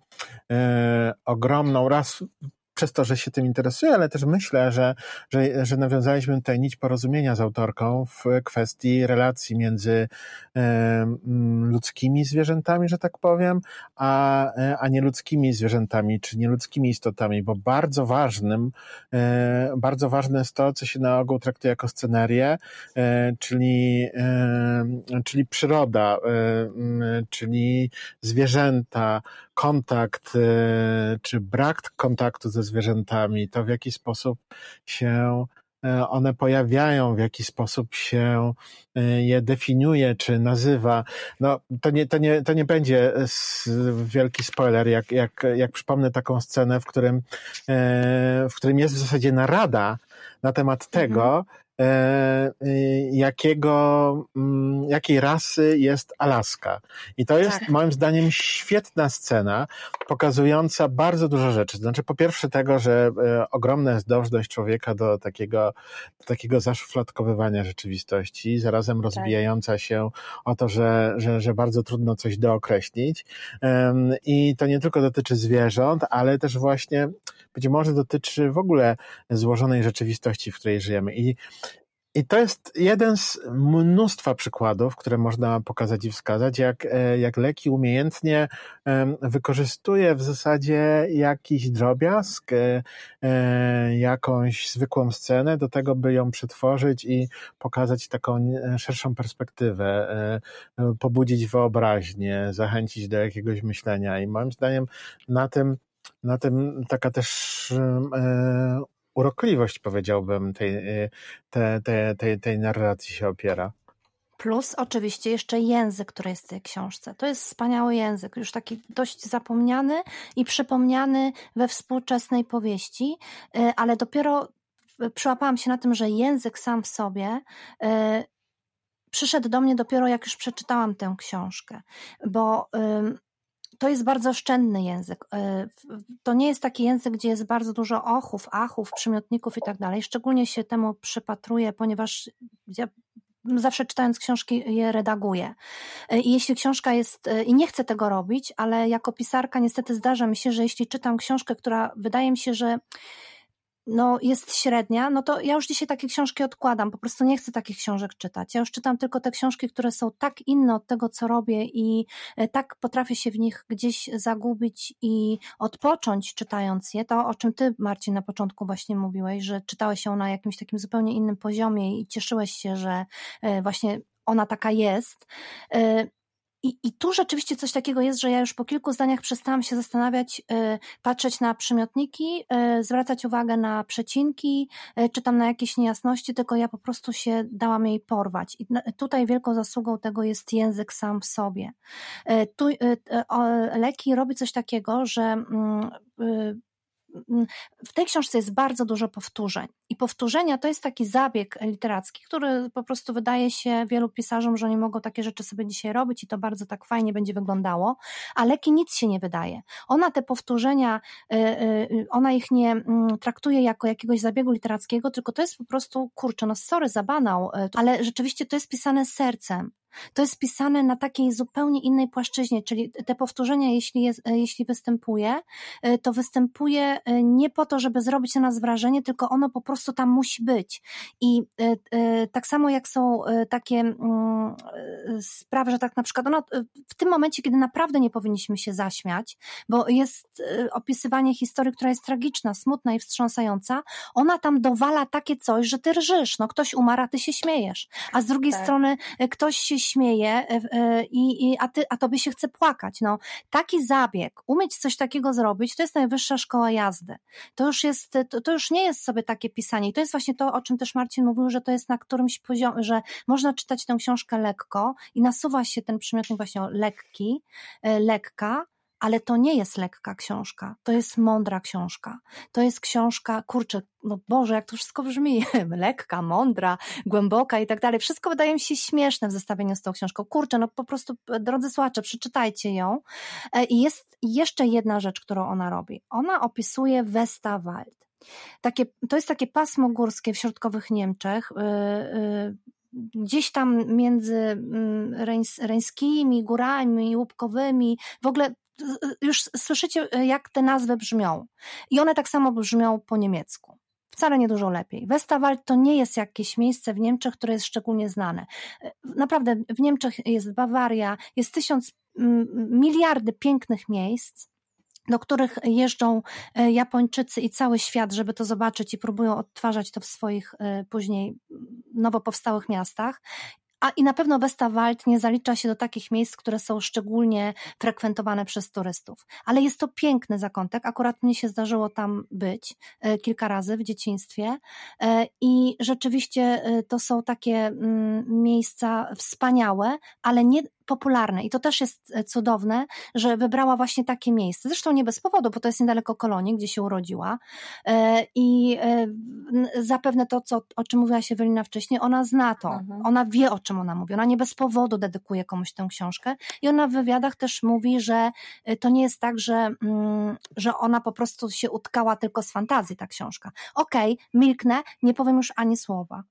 e, ogromną raz przez to, że się tym interesuję, ale też myślę, że, że, że nawiązaliśmy tutaj nić porozumienia z autorką w kwestii relacji między e, mm, ludzkimi zwierzętami, że tak powiem, a, e, a nieludzkimi zwierzętami, czy nieludzkimi istotami, bo bardzo ważnym, e, bardzo ważne jest to, co się na ogół traktuje jako scenerię, czyli, czyli przyroda, czyli zwierzęta, kontakt, e, czy brak kontaktu ze zwierzętami, to w jaki sposób się one pojawiają, w jaki sposób się je definiuje czy nazywa. No, to nie, to nie, to nie będzie wielki spoiler, jak, jak, jak przypomnę taką scenę, w którym, w którym jest w zasadzie narada na temat mhm. tego, E, y, jakiego, mm, jakiej rasy jest Alaska. I to jest tak. moim zdaniem świetna scena, pokazująca bardzo dużo rzeczy. Znaczy, po pierwsze tego, że e, ogromna jest dążność człowieka do takiego, do takiego zaszufladkowywania rzeczywistości, zarazem rozbijająca tak. się o to, że, że, że bardzo trudno coś dookreślić. I to nie tylko dotyczy zwierząt, ale też właśnie być może dotyczy w ogóle złożonej rzeczywistości, w której żyjemy. I i to jest jeden z mnóstwa przykładów, które można pokazać i wskazać, jak, e, jak Leki umiejętnie wykorzystuje w zasadzie jakiś drobiazg, e, e, jakąś zwykłą scenę do tego, by ją przetworzyć i pokazać taką szerszą perspektywę, pobudzić wyobraźnię, zachęcić do jakiegoś myślenia. I moim zdaniem na tym na tym taka też urokliwość, powiedziałbym, tej, y, tej, tej, tej, tej narracji się opiera. Plus oczywiście jeszcze język, który jest w tej książce. To jest wspaniały język, już taki dość zapomniany i przypomniany we współczesnej powieści, y, ale dopiero przyłapałam się na tym, że język sam w sobie y, przyszedł do mnie dopiero jak już przeczytałam tę książkę, bo to jest bardzo oszczędny język. E, to nie jest taki język, gdzie jest bardzo dużo ochów, achów, przymiotników i tak dalej. Szczególnie się temu przypatruję, ponieważ ja zawsze czytając książki je redaguję. E, I jeśli książka jest, e, i nie chcę tego robić, ale jako pisarka niestety zdarza mi się, że jeśli czytam książkę, która wydaje mi się, że no, jest średnia, no to ja już dzisiaj takie książki odkładam. Po prostu nie chcę takich książek czytać. Ja już czytam tylko te książki, które są tak inne od tego, co robię i e, tak potrafię się w nich gdzieś zagubić i odpocząć czytając je. To, o czym ty, Marcin, na początku właśnie mówiłeś, że czytałeś ją na jakimś takim zupełnie innym poziomie i cieszyłeś się, że e, właśnie ona taka jest. I, I tu rzeczywiście coś takiego jest, że ja już po kilku zdaniach przestałam się zastanawiać, y, patrzeć na przymiotniki, y, zwracać uwagę na przecinki, y, czy tam na jakieś niejasności, tylko ja po prostu się dałam jej porwać. I tutaj wielką zasługą tego jest język sam w sobie. Tu Leki robi coś takiego, że mm, w tej książce jest bardzo dużo powtórzeń. I powtórzenia to jest taki zabieg literacki, który po prostu wydaje się wielu pisarzom, że nie mogą takie rzeczy sobie dzisiaj robić i to bardzo tak fajnie będzie wyglądało, a Leki nic się nie wydaje. Ona te powtórzenia, y, y, ona ich nie mm, traktuje jako jakiegoś zabiegu literackiego, tylko to jest po prostu, kurczę, no sorry za banał, y, ale rzeczywiście to jest pisane sercem. To jest pisane na takiej zupełnie innej płaszczyźnie, czyli te powtórzenia, jeśli, jest, jeśli występuje, e, to występuje e, nie po to, żeby zrobić na nas wrażenie, tylko ono po prostu tam musi być. I e, tak samo jak są takie mm, sprawy, że tak na przykład ono, w tym momencie, kiedy naprawdę nie powinniśmy się zaśmiać, bo jest opisywanie historii, która jest tragiczna, smutna i wstrząsająca, ona tam dowala takie coś, że ty rżysz, no ktoś umarł, a ty się śmiejesz, a z drugiej tak. strony ktoś się śmieje e, e, i, i, a, ty, a tobie się chce płakać. No, taki zabieg, umieć coś takiego zrobić, to jest najwyższa szkoła jazdy. To już jest, to, to już nie jest sobie takie pisanie. I to jest właśnie to, o czym też Marcin mówił, że to jest na którymś poziomie, że można czytać tę książkę lekko i nasuwa się ten przymiotnik właśnie lekki, e, lekka, ale to nie jest lekka książka, to jest mądra książka. To jest książka, kurczę, no Boże, jak to wszystko brzmi, lekka, mądra, głęboka i tak dalej. Wszystko wydaje mi się śmieszne w zestawieniu z tą książką. Kurczę, no po prostu, drodzy słuchacze, przeczytajcie ją. E, I jest jeszcze jedna rzecz, którą ona robi. Ona opisuje Westerwald. Takie, to jest takie pasmo górskie w środkowych Niemczech, yy, yy, gdzieś tam między mm, reńskimi górami łupkowymi, w ogóle już słyszycie, jak te nazwy brzmią. I one tak samo brzmią po niemiecku. Wcale nie dużo lepiej. Westerwald to nie jest jakieś miejsce w Niemczech, które jest szczególnie znane. Naprawdę w Niemczech jest Bawaria, jest tysiąc, miliardy pięknych miejsc, do których jeżdżą e, Japończycy i cały świat, żeby to zobaczyć i próbują odtwarzać to w swoich e, później nowo powstałych miastach a i na pewno Westerwald nie zalicza się do takich miejsc, które są szczególnie frekwentowane przez turystów. Ale jest to piękny zakątek. Akurat mnie się zdarzyło tam być e, kilka razy w dzieciństwie e, i rzeczywiście to są takie mm, miejsca wspaniałe, ale nie popularne i to też jest e, cudowne, że wybrała właśnie takie miejsce. Zresztą nie bez powodu, bo to jest niedaleko Kolonii, gdzie się urodziła e, i e, zapewne to, co, o czym mówiła się Ewelina wcześniej, ona zna to, mhm. ona wie o czym ona mówi, ona nie bez powodu dedykuje komuś tę książkę i ona w wywiadach też mówi, że to nie jest tak, że, mm, że ona po prostu się utkała tylko z fantazji ta książka. Okej, okay, milknę, nie powiem już ani słowa.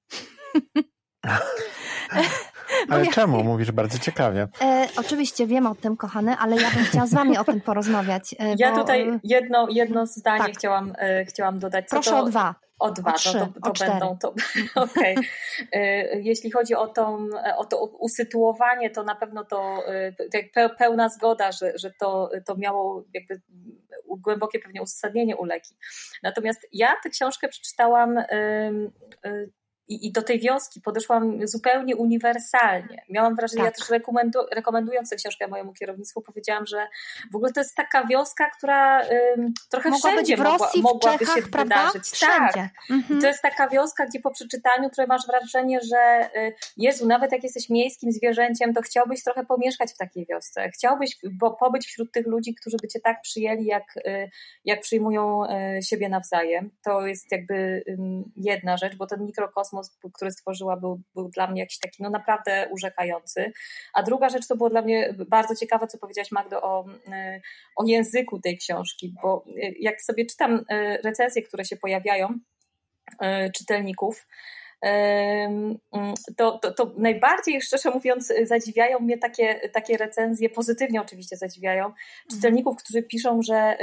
Ale ja, czemu? Mówisz bardzo ciekawie. E, oczywiście wiem o tym, kochany, ale ja bym chciała z wami o tym porozmawiać. E, ja bo... tutaj jedno, jedno zdanie tak. chciałam, e, chciałam dodać. Co Proszę to... o dwa. O dwa, o trzy, to, to, to będą to. Okej. Okay. E, jeśli chodzi o, tą, o to usytuowanie, to na pewno to tak pełna zgoda, że, że to, to miało jakby głębokie pewnie uzasadnienie u Leki. Natomiast ja tę książkę przeczytałam i, I, do tej wioski podeszłam zupełnie uniwersalnie. Miałam wrażenie, tak. ja też rekomendu, rekomendując tę książkę mojemu kierownictwu, powiedziałam, że w ogóle to jest taka wioska, która ym, trochę Mogła wszędzie być w Rosji, mogła, mogłaby Czechach, się prawda? wydarzyć. Wszędzie. Tak. Mhm. To jest taka wioska, gdzie po przeczytaniu trochę masz wrażenie, że y, Jezu, nawet jak jesteś miejskim zwierzęciem, to chciałbyś trochę pomieszkać w takiej wiosce. Chciałbyś bo, pobyć wśród tych ludzi, którzy by cię tak przyjęli, jak, y, jak przyjmują y, siebie nawzajem. To jest jakby jedna rzecz, bo ten mikrokosmos który stworzyła, był, był dla mnie jakiś taki no naprawdę urzekający. A druga rzecz, to było dla mnie bardzo ciekawe, co powiedziałaś Magdo o, y, o języku tej książki, bo y, jak sobie czytam y, recenzje, które się pojawiają, czytelników, to, to, to najbardziej, szczerze mówiąc, zadziwiają mnie takie, takie recenzje, pozytywnie oczywiście zadziwiają, czytelników, którzy piszą, że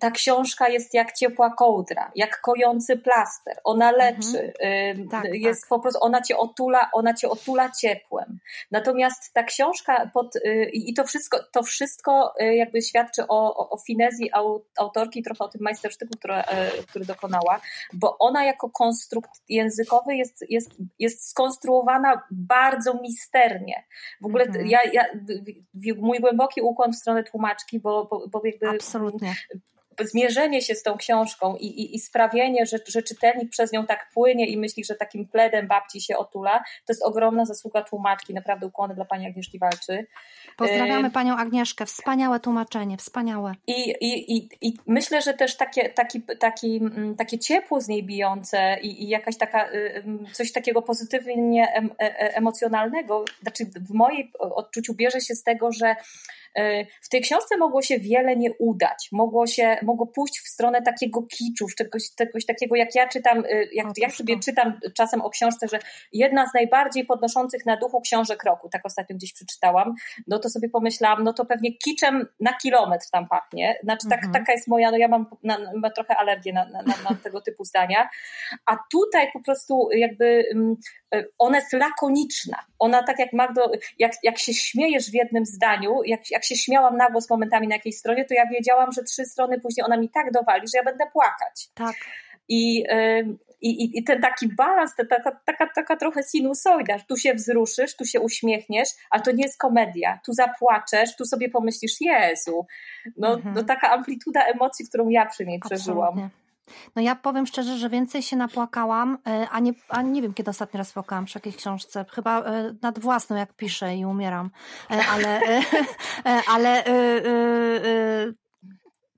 ta książka jest jak ciepła kołdra, jak kojący plaster. Ona leczy, mhm. tak, jest tak. po prostu, ona cię otula, ona cię otula ciepłem. Natomiast ta książka pod, y, i to wszystko, to wszystko jakby świadczy o, o, o finezji autorki, trochę o tym majstersztyku, które, który dokonała, bo ona jako konstrukt językowy jest, jest, jest skonstruowana bardzo misternie. W ogóle mhm. ja, ja, mój głęboki ukłon w stronę tłumaczki, bo, bo, bo jakby Absolutnie zmierzenie się z tą książką i, i, i sprawienie, że, że czytelnik przez nią tak płynie i myśli, że takim pledem babci się otula, to jest ogromna zasługa tłumaczki. Naprawdę ukłony dla pani Agnieszki Walczy. Pozdrawiamy y, panią Agnieszkę. Wspaniałe tłumaczenie, wspaniałe. I, i, i, i myślę, że też takie, taki, taki, mm, takie ciepło z niej bijące i, i jakaś taka, y, coś takiego pozytywnie e, e, emocjonalnego, znaczy w mojej odczuciu bierze się z tego, że w tej książce mogło się wiele nie udać, mogło się, mogło pójść w stronę takiego kiczu, czegoś, czegoś takiego, jak ja czytam, e, jak, jak sobie czytam czasem o książce, że jedna z najbardziej podnoszących na duchu książek roku, tak ostatnio gdzieś przeczytałam, no to sobie pomyślałam, no to pewnie kiczem na kilometr tam pachnie, znaczy tak, mhm. taka jest moja, no ja mam, na, mam trochę alergię na, na, na, tego typu zdania, a tutaj po prostu jakby mm, ona jest lakoniczna, ona tak jak Magdo, jak, jak się śmiejesz w jednym zdaniu, jak, jak się śmiałam na głos momentami na jakiejś stronie, to ja wiedziałam, że trzy strony później ona mi tak dowali, że ja będę płakać. Tak. I, i, i ten taki balans, ta, taka, taka, taka trochę sinusoida, tu się wzruszysz, tu się uśmiechniesz, ale to nie jest komedia. Tu zapłaczesz, tu sobie pomyślisz, Jezu. No, mhm. no taka amplituda emocji, którą ja przy niej przeżyłam. Absolutnie. No ja powiem szczerze, że więcej się napłakałam, e, a nie, a nie wiem, kiedy ostatni raz płakałam przy jakiejś książce. Chyba e, nad własną, jak piszę i umieram. E, ale, ale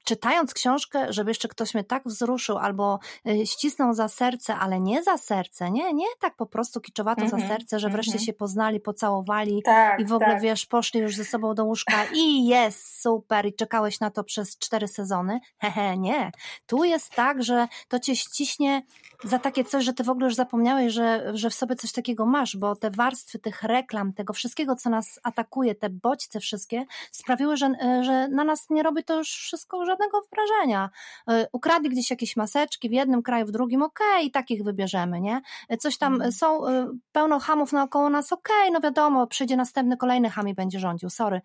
czytając książkę, żeby jeszcze ktoś mnie tak wzruszył albo y, ścisnął za serce, ale nie za serce, nie, nie tak po prostu kiczowato mm -hmm, za mhm, serce, że wreszcie mm -hmm. się poznali, pocałowali tak, i w ogóle, tak. wiesz, poszli już ze sobą do łóżka i jest super i czekałeś na to przez cztery sezony. Hehe, nie. Tu jest tak, że to cię ściśnie za takie coś, że ty w ogóle już zapomniałeś, że, że w sobie coś takiego masz, bo te warstwy tych reklam, tego wszystkiego, co nas atakuje, te bodźce wszystkie, sprawiły, że, że na nas nie robi to już wszystko żadnego wrażenia. E, ukradli gdzieś jakieś maseczki w jednym kraju, w drugim, okej, okay, i takich wybierzemy, nie? E, coś tam, mm. są e, pełno hamów naokoło nas, okej, okay, no wiadomo, przyjdzie następny, kolejny ham i będzie rządził, sorry.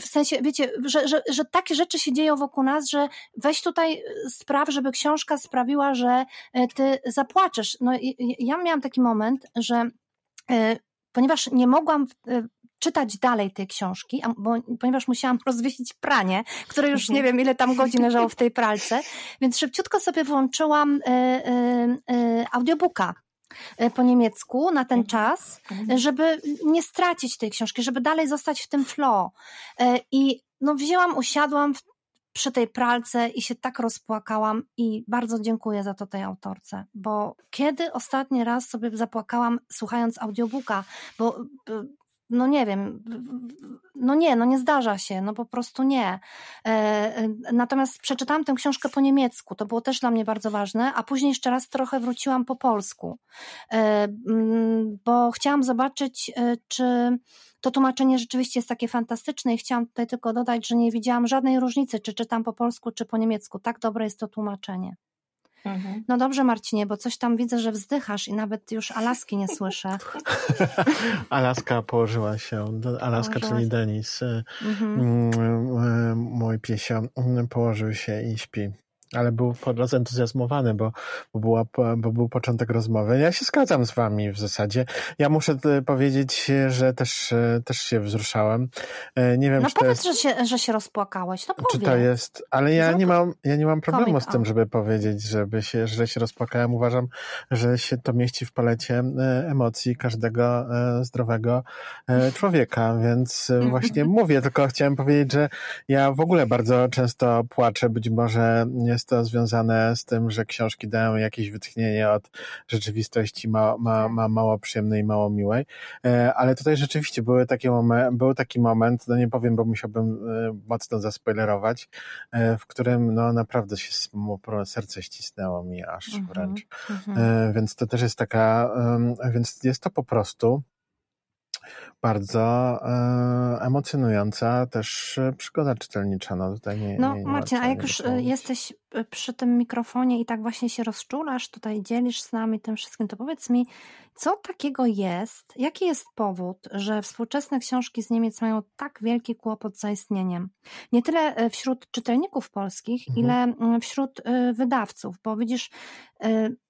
W sensie, wiecie, że, że, że takie rzeczy się dzieją wokół nas, że weź tutaj spraw, żeby książka sprawiła, że ty zapłaczesz. No ja miałam taki moment, że ponieważ nie mogłam czytać dalej tej książki, bo, ponieważ musiałam rozwiesić pranie, które już nie wiem ile tam godzin leżało w tej pralce, więc szybciutko sobie włączyłam y, y, y, audiobooka po niemiecku na ten czas, żeby nie stracić tej książki, żeby dalej zostać w tym flow. I no wzięłam, usiadłam przy tej pralce i się tak rozpłakałam i bardzo dziękuję za to tej autorce, bo kiedy ostatni raz sobie zapłakałam słuchając audiobooka, bo no nie wiem, no nie, no nie zdarza się, no po prostu nie. E, e, natomiast przeczytałam tę książkę po niemiecku, to było też dla mnie bardzo ważne, a później jeszcze raz trochę wróciłam po polsku, e, mm, bo chciałam zobaczyć, czy to tłumaczenie rzeczywiście jest takie fantastyczne i chciałam tutaj tylko dodać, że nie widziałam żadnej różnicy, czy czytam po polsku, czy po niemiecku. Tak dobre jest to tłumaczenie. Mhm. No dobrze, Marcinie, bo coś tam widzę, że wzdychasz i nawet już Alaski nie słyszę. Alaska położyła się, Alaska, Położyła czyli Denis, y, mhm. Mm, y, mój piesio, położył się i śpi ale był rozentuzjazmowany, bo, bo, była, bo był początek rozmowy. Ja się zgadzam z wami w zasadzie. Ja muszę e, powiedzieć, że też, e, też się wzruszałem. E, nie wiem, no czy powiedz, jest, że, się, że się rozpłakałeś. No Czy to jest, ale ja nie mam, ja nie mam problemu z tym, żeby powiedzieć, żeby się, że się rozpłakałem. Uważam, że się to mieści w palecie emocji każdego zdrowego człowieka, więc właśnie mówię, tylko chciałem powiedzieć, że ja w ogóle bardzo często płaczę, być może jest jest to związane z tym, że książki dają jakieś wytchnienie od rzeczywistości ma, ma, ma mało przyjemnej i mało miłej. E, ale tutaj rzeczywiście były takie momen, był taki moment, no nie powiem, bo musiałbym e, mocno zaspoilerować, e, w którym no naprawdę się serce ścisnęło mi aż mhm, wręcz. Mhm. Więc to też jest taka, więc jest to po prostu bardzo e, emocjonująca też e, przygoda czytelnicza. No, tutaj nie, no nie, nie Marcin, a jak już e, jesteś e, przy tym mikrofonie i tak właśnie się rozczulasz, tutaj dzielisz z nami tym wszystkim, to powiedz mi, co takiego jest, jaki jest powód, że współczesne książki z Niemiec mają tak wielki kłopot z zaistnieniem? Nie tyle wśród czytelników polskich, mhm. ile mm, wśród wydawców, bo widzisz,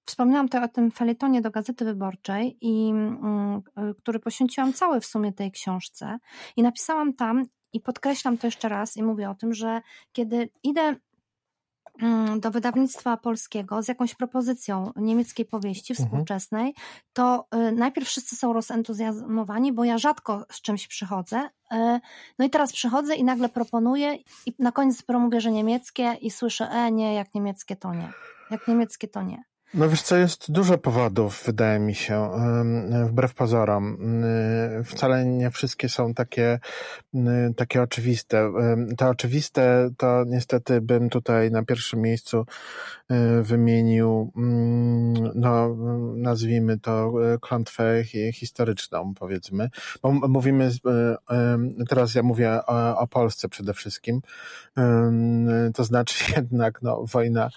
Wspominałam tutaj o tym feletonie do Gazety Wyborczej, i, mm, y, który poświęciłam cały w sumie tej książce i napisałam tam i podkreślam to jeszcze raz i mówię o tym, że kiedy idę mm, do wydawnictwa polskiego z jakąś propozycją niemieckiej powieści mhm. współczesnej, to y, najpierw wszyscy są rozentuzjazmowani, bo ja rzadko z czymś przychodzę. Y, no i teraz przychodzę i nagle proponuję i na koniec mówię, że niemieckie i słyszę, e nie, jak niemieckie to nie. Jak niemieckie to nie. No wiesz co, jest dużo powodów, wydaje mi się, wbrew pozorom. Wcale nie wszystkie są takie, takie oczywiste. Te oczywiste to niestety bym tutaj na pierwszym miejscu y, wymienił, mm, no nazwijmy to y, klątwę historyczną, powiedzmy. Bo mówimy, y, teraz ja mówię o, o Polsce przede wszystkim. To znaczy jednak no, wojna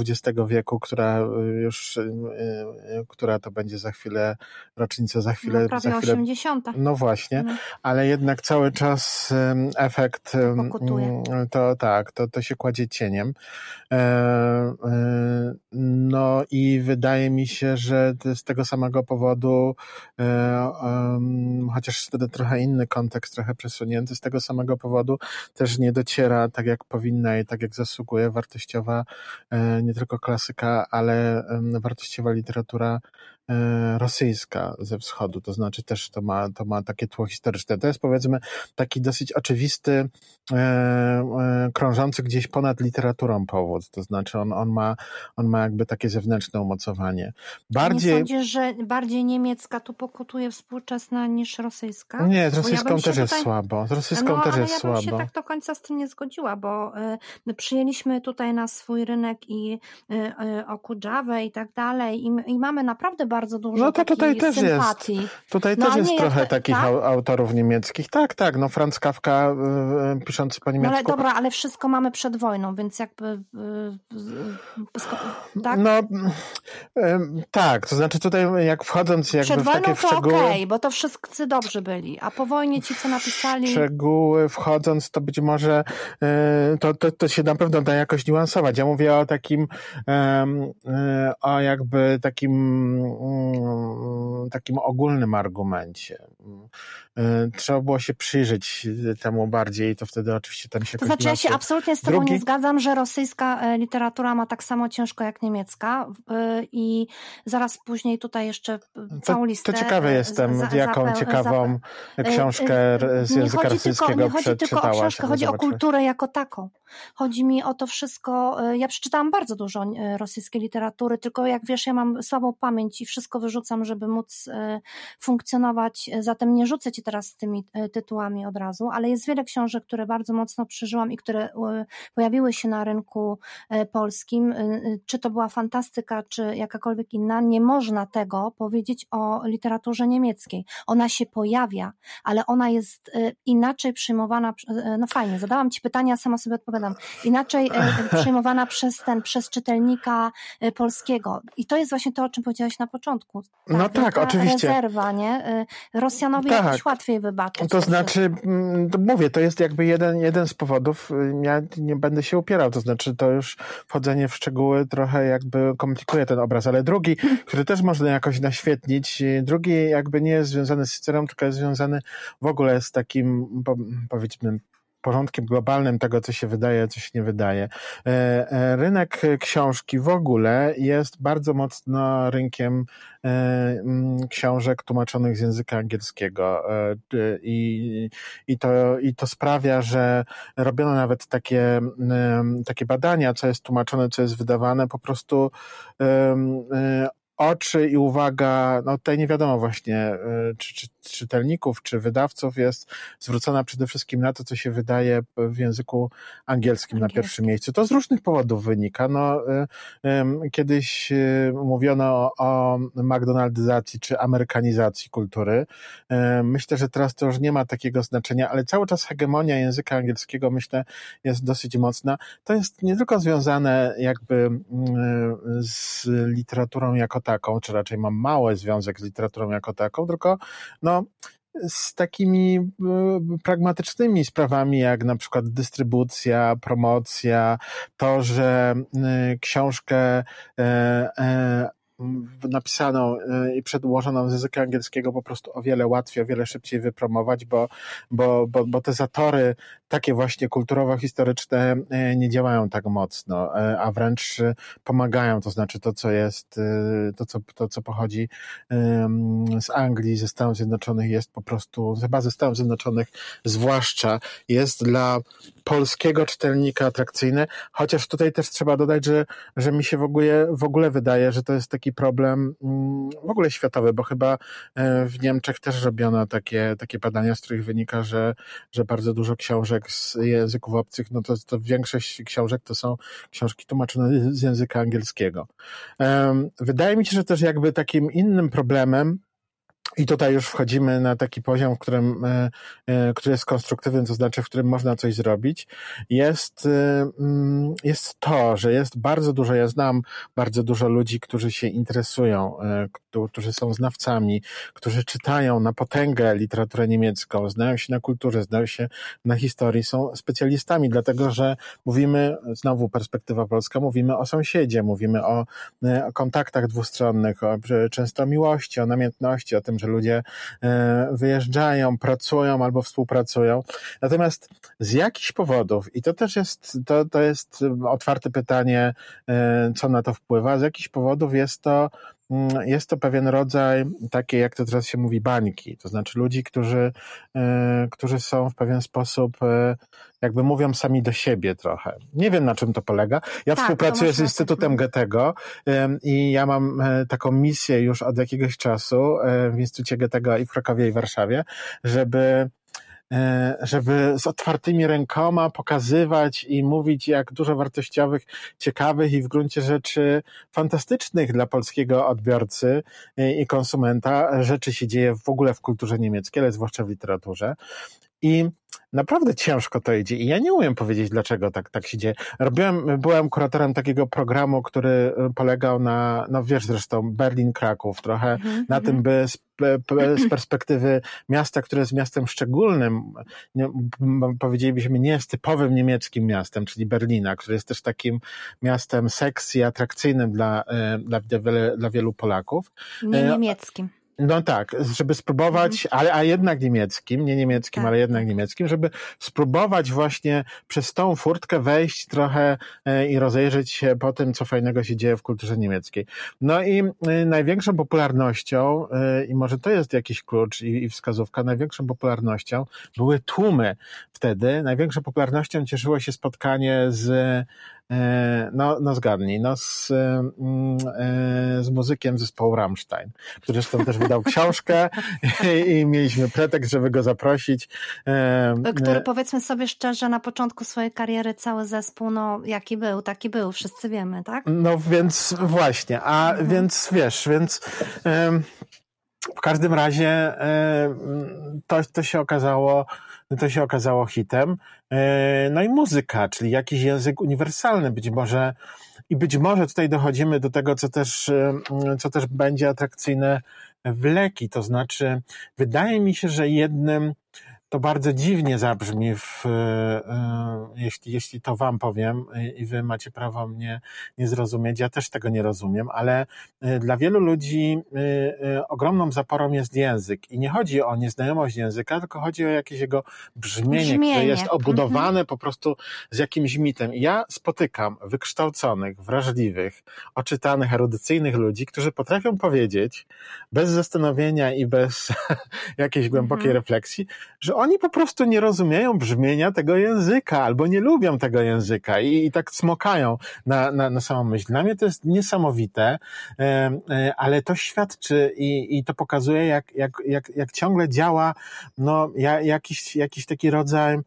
XX e, wieku, która już, y, y, która to będzie za chwilę, rocznica za chwilę. No, prawie za chwilę, 80. No właśnie, no. ale jednak cały czas efekt Pokutuje. to tak, to, to się kładzie cieniem. E, e, no i wydaje mi się, że z tego samego powodu, e, chociaż wtedy trochę inny kontekst, trochę przesunięty, z tego samego powodu też nie dociera tak jak powinna i tak jak zasługuje wartościowa nie tylko klasyka, ale wartościowa literatura rosyjska ze wschodu, to znaczy też to ma, to ma takie tło historyczne. To jest powiedzmy taki dosyć oczywisty, e, e, krążący gdzieś ponad literaturą powód, to znaczy on, on, ma, on ma jakby takie zewnętrzne umocowanie. Bardziej... Nie sądzisz, że bardziej niemiecka tu pokutuje współczesna niż rosyjska? Nie, z rosyjską ja też jest słabo. Z rosyjską no, też jest ja słabo. Ja bym się tak do końca z tym nie zgodziła, bo y, przyjęliśmy tutaj na swój rynek i y, y, Okudżawę i tak dalej i, i mamy naprawdę bardzo dużo No to tutaj też sympatii. jest. Tutaj no, też jest trochę jak, takich tak? autorów niemieckich. Tak, tak. No Franz Kafka y, y, piszący po niemiecku. No ale dobra, ale wszystko mamy przed wojną, więc jakby y, tak? No tak, to znaczy tutaj jak wchodząc jakby przed w takie wojną to szczegóły... okej, okay, bo to wszyscy dobrzy byli, a po wojnie ci, co napisali... Szczegóły wchodząc, to być może to, to, to się na pewno da jakoś niuansować. Ja mówię o takim o jakby takim takim ogólnym argumencie. Y, trzeba było się przyjrzeć temu bardziej i to wtedy oczywiście tam się To znaczy ja się absolutnie z tobą Drugi... nie zgadzam, że rosyjska e, literatura ma tak samo ciężko jak niemiecka y, i zaraz później tutaj jeszcze całą listę... To ciekawy jestem, za, jaką za, ciekawą za, książkę z języka rosyjskiego Nie chodzi tylko o książkę, chodzi o kulturę jako taką. Chodzi mi o to wszystko, ja przeczytałam bardzo dużo rosyjskiej literatury, tylko jak wiesz, ja mam słabą pamięć i wszystko wyrzucam, żeby móc funkcjonować, zatem nie rzucę ci teraz tymi e, tytułami od razu, ale jest wiele książek, które bardzo mocno przeżyłam i które e, pojawiły się na rynku e, polskim. Czy to była fantastyka, czy jakakolwiek inna, nie można tego powiedzieć o literaturze niemieckiej. Ona się pojawia, ale ona jest inaczej przyjmowana. No fajnie, zadałam ci pytania, sama sobie odpowiadam. Inaczej przyjmowana przez ten, przez czytelnika polskiego. I to jest właśnie to, o czym powiedziałaś na początku. Tak, no tak, oczywiście. Rezerwa, nie? Rosjanowi tak. jakoś łatwiej wybaczyć. To znaczy, mm, to mówię, to jest jakby jeden, jeden z powodów, y, ja nie będę się upierał, to znaczy to już wchodzenie w szczegóły trochę jakby komplikuje ten obraz, ale drugi, który też można jakoś naświetlić, y, drugi jakby nie jest związany z Cycerą, tylko jest związany w ogóle z takim, powiedzmy, porządkiem globalnym tego, co się wydaje, co się nie wydaje. E, e, rynek książki w ogóle jest bardzo mocno rynkiem e, książek tłumaczonych z języka angielskiego i, i, to, i to sprawia, że robiono nawet takie, takie badania, co jest tłumaczone, co jest wydawane, po prostu oczy i uwaga, no tutaj nie wiadomo właśnie, e, czy, czy, czytelników, czy wydawców jest zwrócona przede wszystkim na to, co się wydaje w języku angielskim Angielski. na pierwszym miejscu. To z różnych powodów wynika. No, e, kiedyś e, mówiono o, McDonaldyzacji czy amerykanizacji kultury. Myślę, że teraz to już nie ma takiego znaczenia, ale cały czas hegemonia języka angielskiego, myślę, jest dosyć mocna. To jest nie tylko związane jakby mm, z literaturą jako taką, czy raczej mam mały związek z literaturą jako taką, tylko no, z takimi e, pragmatycznymi sprawami, jak na przykład dystrybucja, promocja, to, że e, książkę e, napisaną y, i przedłożoną z języka angielskiego po prostu o wiele łatwiej, o wiele szybciej wypromować, bo, bo, bo, bo te zatory takie właśnie kulturowo-historyczne y, nie działają tak mocno, y, a wręcz pomagają, to znaczy to, co jest, to, co, to, co pochodzi z Anglii, ze Stanów Zjednoczonych jest po prostu, chyba ze Stanów Zjednoczonych zwłaszcza, jest dla polskiego czytelnika atrakcyjne, chociaż tutaj też trzeba dodać, że, że mi się w ogóle, w ogóle wydaje, że to jest taki problem mm, w ogóle światowy, bo chyba e, w Niemczech też robiono takie, takie badania, z których wynika, że, że bardzo dużo książek z języków obcych, no to, to większość książek to są książki tłumaczone z języka angielskiego. Wydaje mi się, że też jakby takim innym problemem i tutaj już wchodzimy na taki poziom, w którym, e, e, który jest konstruktywny, to znaczy, w którym można coś zrobić. Jest, e, mm, jest to, że jest bardzo dużo, ja znam bardzo dużo ludzi, którzy się interesują, którzy są znawcami, którzy czytają na potęgę literaturę niemiecką, znają się na kulturze, znają się na historii, są specjalistami, dlatego że mówimy, znowu perspektywa polska, mówimy o sąsiedzie, mówimy o, o kontaktach dwustronnych, o często miłości, o namiętności, o tym, że ludzie e, wyjeżdżają, pracują albo współpracują. Natomiast z jakichś powodów, i to też jest, to, to jest otwarte pytanie, e, co na to wpływa, z jakichś powodów jest to jest to pewien rodzaj takiej, jak to teraz się mówi, bańki. To znaczy ludzi, którzy, e, którzy są w pewien sposób jakby mówią sami do siebie trochę. Nie wiem, na czym to polega. Ja tak, współpracuję z Instytutem Goethego i ja mam e, taką misję już od jakiegoś czasu e, w Instytucie Goethego i w Krakowie i Warszawie, żeby e, żeby z otwartymi rękoma pokazywać i mówić, jak dużo wartościowych, ciekawych i w gruncie rzeczy fantastycznych dla polskiego odbiorcy i konsumenta rzeczy się dzieje w ogóle w kulturze niemieckiej, ale zwłaszcza w literaturze. I naprawdę ciężko to idzie i ja nie umiem powiedzieć, dlaczego tak, tak się dzieje. Robiłem, byłem kuratorem takiego programu, który polegał na, no wiesz zresztą, Berlin-Kraków, trochę mm-hmm. na tym, by z, z, perspektywy miasta, które jest miastem szczególnym, nie, powiedzielibyśmy nie jest typowym niemieckim miastem, czyli Berlina, który jest też takim miastem seksji, atrakcyjnym dla, e, dla, dla, wielu Polaków. Nie e, niemieckim. No tak, żeby spróbować, mhm. ale a jednak niemieckim, nie niemieckim, tak. ale jednak niemieckim, żeby spróbować właśnie przez tą furtkę wejść trochę e, i rozejrzeć się po tym, co fajnego się dzieje w kulturze niemieckiej. No i e, największą popularnością, e, i może to jest jakiś klucz i, i wskazówka, największą popularnością były tłumy wtedy. Największą popularnością cieszyło się spotkanie z no, no zgadnij, no z, mm, e, z muzykiem zespołu Rammstein, który zresztą też wydał książkę i, i mieliśmy pretekst, żeby go zaprosić. E, który powiedzmy sobie szczerze, na początku swojej kariery cały zespół, no jaki był, taki był, wszyscy wiemy, tak? No więc właśnie, a mhm. więc wiesz, więc w każdym razie to, to się okazało to się okazało hitem. E, no i muzyka, czyli jakiś język uniwersalny, być może i być może tutaj dochodzimy do tego, co też, co też będzie atrakcyjne w leki. To znaczy, wydaje mi się, że jednym to bardzo dziwnie zabrzmi, w, e, jeśli, jeśli to wam powiem i wy macie prawo mnie nie zrozumieć. Ja też tego nie rozumiem, ale e, dla wielu ludzi e, ogromną zaporą jest język. I nie chodzi o nieznajomość języka, tylko chodzi o jakieś jego brzmienie, brzmienie. które jest obudowane mhm. po prostu z jakimś mitem. I ja spotykam wykształconych, wrażliwych, oczytanych, erudycyjnych ludzi, którzy potrafią powiedzieć bez zastanowienia i bez jakiejś głębokiej mhm. refleksji, że oni po prostu nie rozumieją brzmienia tego języka albo nie lubią tego języka i, i tak smokają na, na, na samą myśl. Dla mnie to jest niesamowite, e, ale to świadczy i, i to pokazuje, jak, jak, jak, jak ciągle działa no, jakiś, jakiś taki rodzaj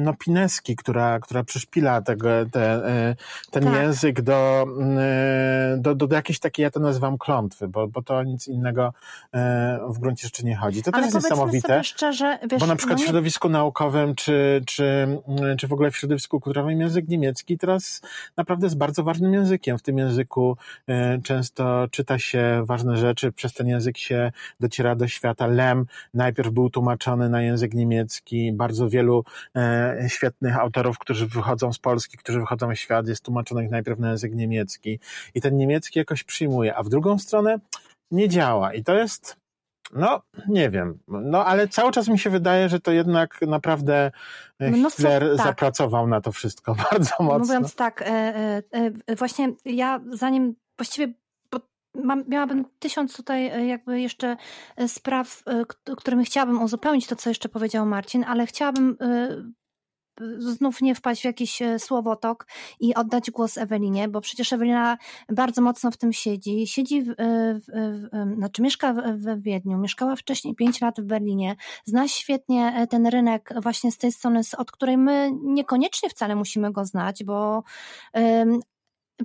no, Pineski, która, która przyszpila tego, te, y, ten tak. język do, y, do, do, do jakiejś takiej, ja to nazywam klątwy, bo, bo to nic innego w gruncie rzeczy nie chodzi. To Ale też jest niesamowite, szczerze, wiesz, bo na przykład no w środowisku naukowym, czy, czy, czy w ogóle w środowisku kulturowym język niemiecki teraz naprawdę jest bardzo ważnym językiem. W tym języku często czyta się ważne rzeczy, przez ten język się dociera do świata. Lem najpierw był tłumaczony na język niemiecki, bardzo wielu świetnych autorów, którzy wychodzą z Polski, którzy wychodzą w świat, jest tłumaczonych najpierw na język niemiecki i ten niemiecki jakoś przyjmuje, a w drugą stronę nie działa i to jest no, nie wiem. No, ale cały czas mi się wydaje, że to jednak naprawdę Mnóstwo, Hitler tak. zapracował na to wszystko bardzo mocno. Mówiąc tak, e, e, właśnie ja zanim właściwie mam, miałabym tysiąc tutaj e, jakby jeszcze e, spraw, e, którymi chciałabym uzupełnić to, co jeszcze powiedział Marcin, ale chciałabym znów nie wpaść w jakiś słowotok i oddać głos Ewelinie, bo przecież Ewelina bardzo mocno w tym siedzi. Siedzi, w, w, w, znaczy mieszka w, Wiedniu, mieszkała wcześniej pięć lat w Berlinie, zna świetnie ten rynek właśnie z tej strony, od której my niekoniecznie wcale musimy go znać, bo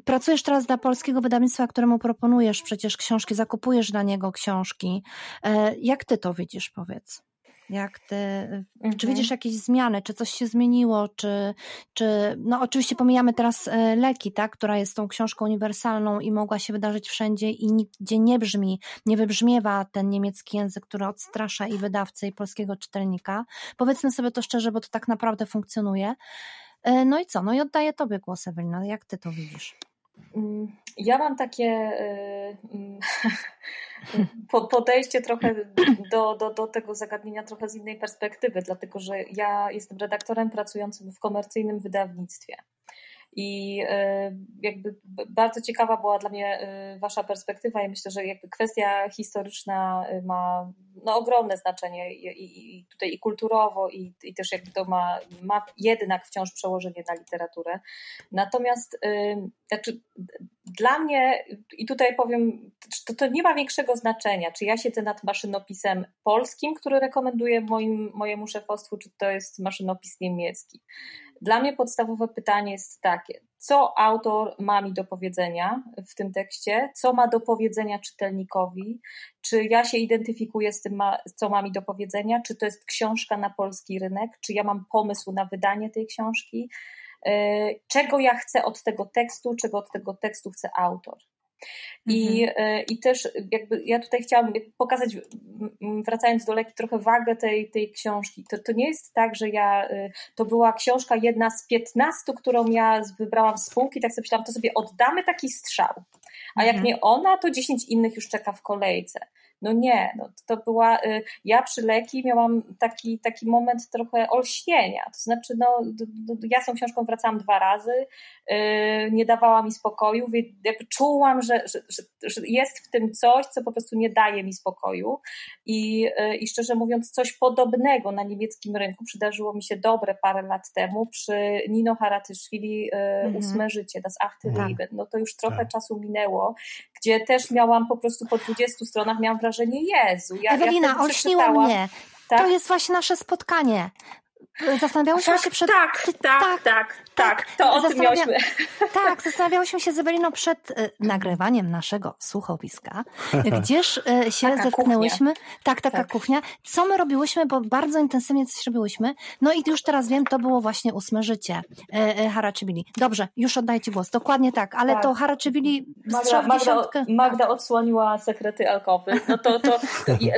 Pracujesz teraz dla polskiego wydawnictwa, któremu proponujesz przecież książki, zakupujesz dla niego książki. E, jak ty to widzisz, powiedz? Jak ty, mhm. Czy widzisz jakieś zmiany, czy coś się zmieniło, czy, czy no oczywiście pomijamy teraz e, leki, tak, która jest tą książką uniwersalną i mogła się wydarzyć wszędzie i nigdzie nie brzmi, nie wybrzmiewa ten niemiecki język, który odstrasza i wydawcę, i polskiego czytelnika. Powiedzmy sobie to szczerze, bo to tak naprawdę funkcjonuje. E, no i co? No i oddaję Tobie głos, Ewelina. Jak Ty to widzisz? Mm, ja mam takie e, mm, podejście trochę do, do, do tego zagadnienia trochę z innej perspektywy, dlatego że ja jestem redaktorem pracującym w komercyjnym wydawnictwie. I e, jakby bardzo ciekawa była dla mnie e, Wasza perspektywa i myślę, że jakby kwestia historyczna e, ma no, ogromne znaczenie i, i tutaj i kulturowo, i, i też jakby to ma, ma jednak wciąż przełożenie na literaturę. Natomiast znaczy, dla mnie, i tutaj powiem, to, to nie ma większego znaczenia, czy ja siedzę nad maszynopisem polskim, który rekomenduję moim, mojemu szefostwu, czy to jest maszynopis niemiecki dla mnie podstawowe pytanie jest takie, co autor ma mi do powiedzenia w tym tekście, co ma do powiedzenia czytelnikowi, czy ja się identyfikuję z tym, co ma mi do powiedzenia, czy to jest książka na polski rynek, czy ja mam pomysł na wydanie tej książki, e, czego ja chcę od tego tekstu, czego od tego tekstu chce autor. I, mhm. E, I też jakby ja tutaj chciałam pokazać, wracając do leki, trochę wagę tej, tej książki. To, to nie jest tak, że ja, e, to była książka jedna z piętnastu, którą ja wybrałam z spółki, tak sobie myślałam, to sobie oddamy taki strzał. A jak mhm. nie ona, to dziesięć innych już czeka w kolejce. No nie, no to była, y, ja przy Leki miałam taki, taki moment trochę olśnienia, to znaczy no, ja z tą książką wracałam dwa razy, y, nie dawała mi spokoju, jakby czułam, że, że, że jest w tym coś, co po prostu nie daje mi spokoju i, y, i szczerze mówiąc coś podobnego na niemieckim rynku przydarzyło mi się dobre parę lat temu przy Nino Haratyszwili mhm. Ósme Życie, Das Achte tak. Leben, no to już trochę tak. czasu minęło, gdzie też miałam po prostu po 20 stronach, miałam wrażenie, Jezu, ja, Ewelina, ja olśniło mnie. Tak? To jest właśnie nasze spotkanie. Zastanawiałyśmy tak, się przed... Tak, tak, tak, tak, tak, to o tym miałyśmy. Tak, zastanawiałyśmy się z Eweliną przed y, nagrywaniem naszego słuchowiska, gdzież y, się taka zetknęłyśmy. Kuchnia. Tak, taka tak. kuchnia. Co my robiłyśmy, bo bardzo intensywnie coś robiłyśmy. No i już teraz wiem, to było właśnie ósme życie y, Haraczybili. Dobrze, już oddajcie głos. Dokładnie tak, ale tak. to Haraczybili Magda, Magda, Magda odsłoniła sekrety alkowy. No to, to, to,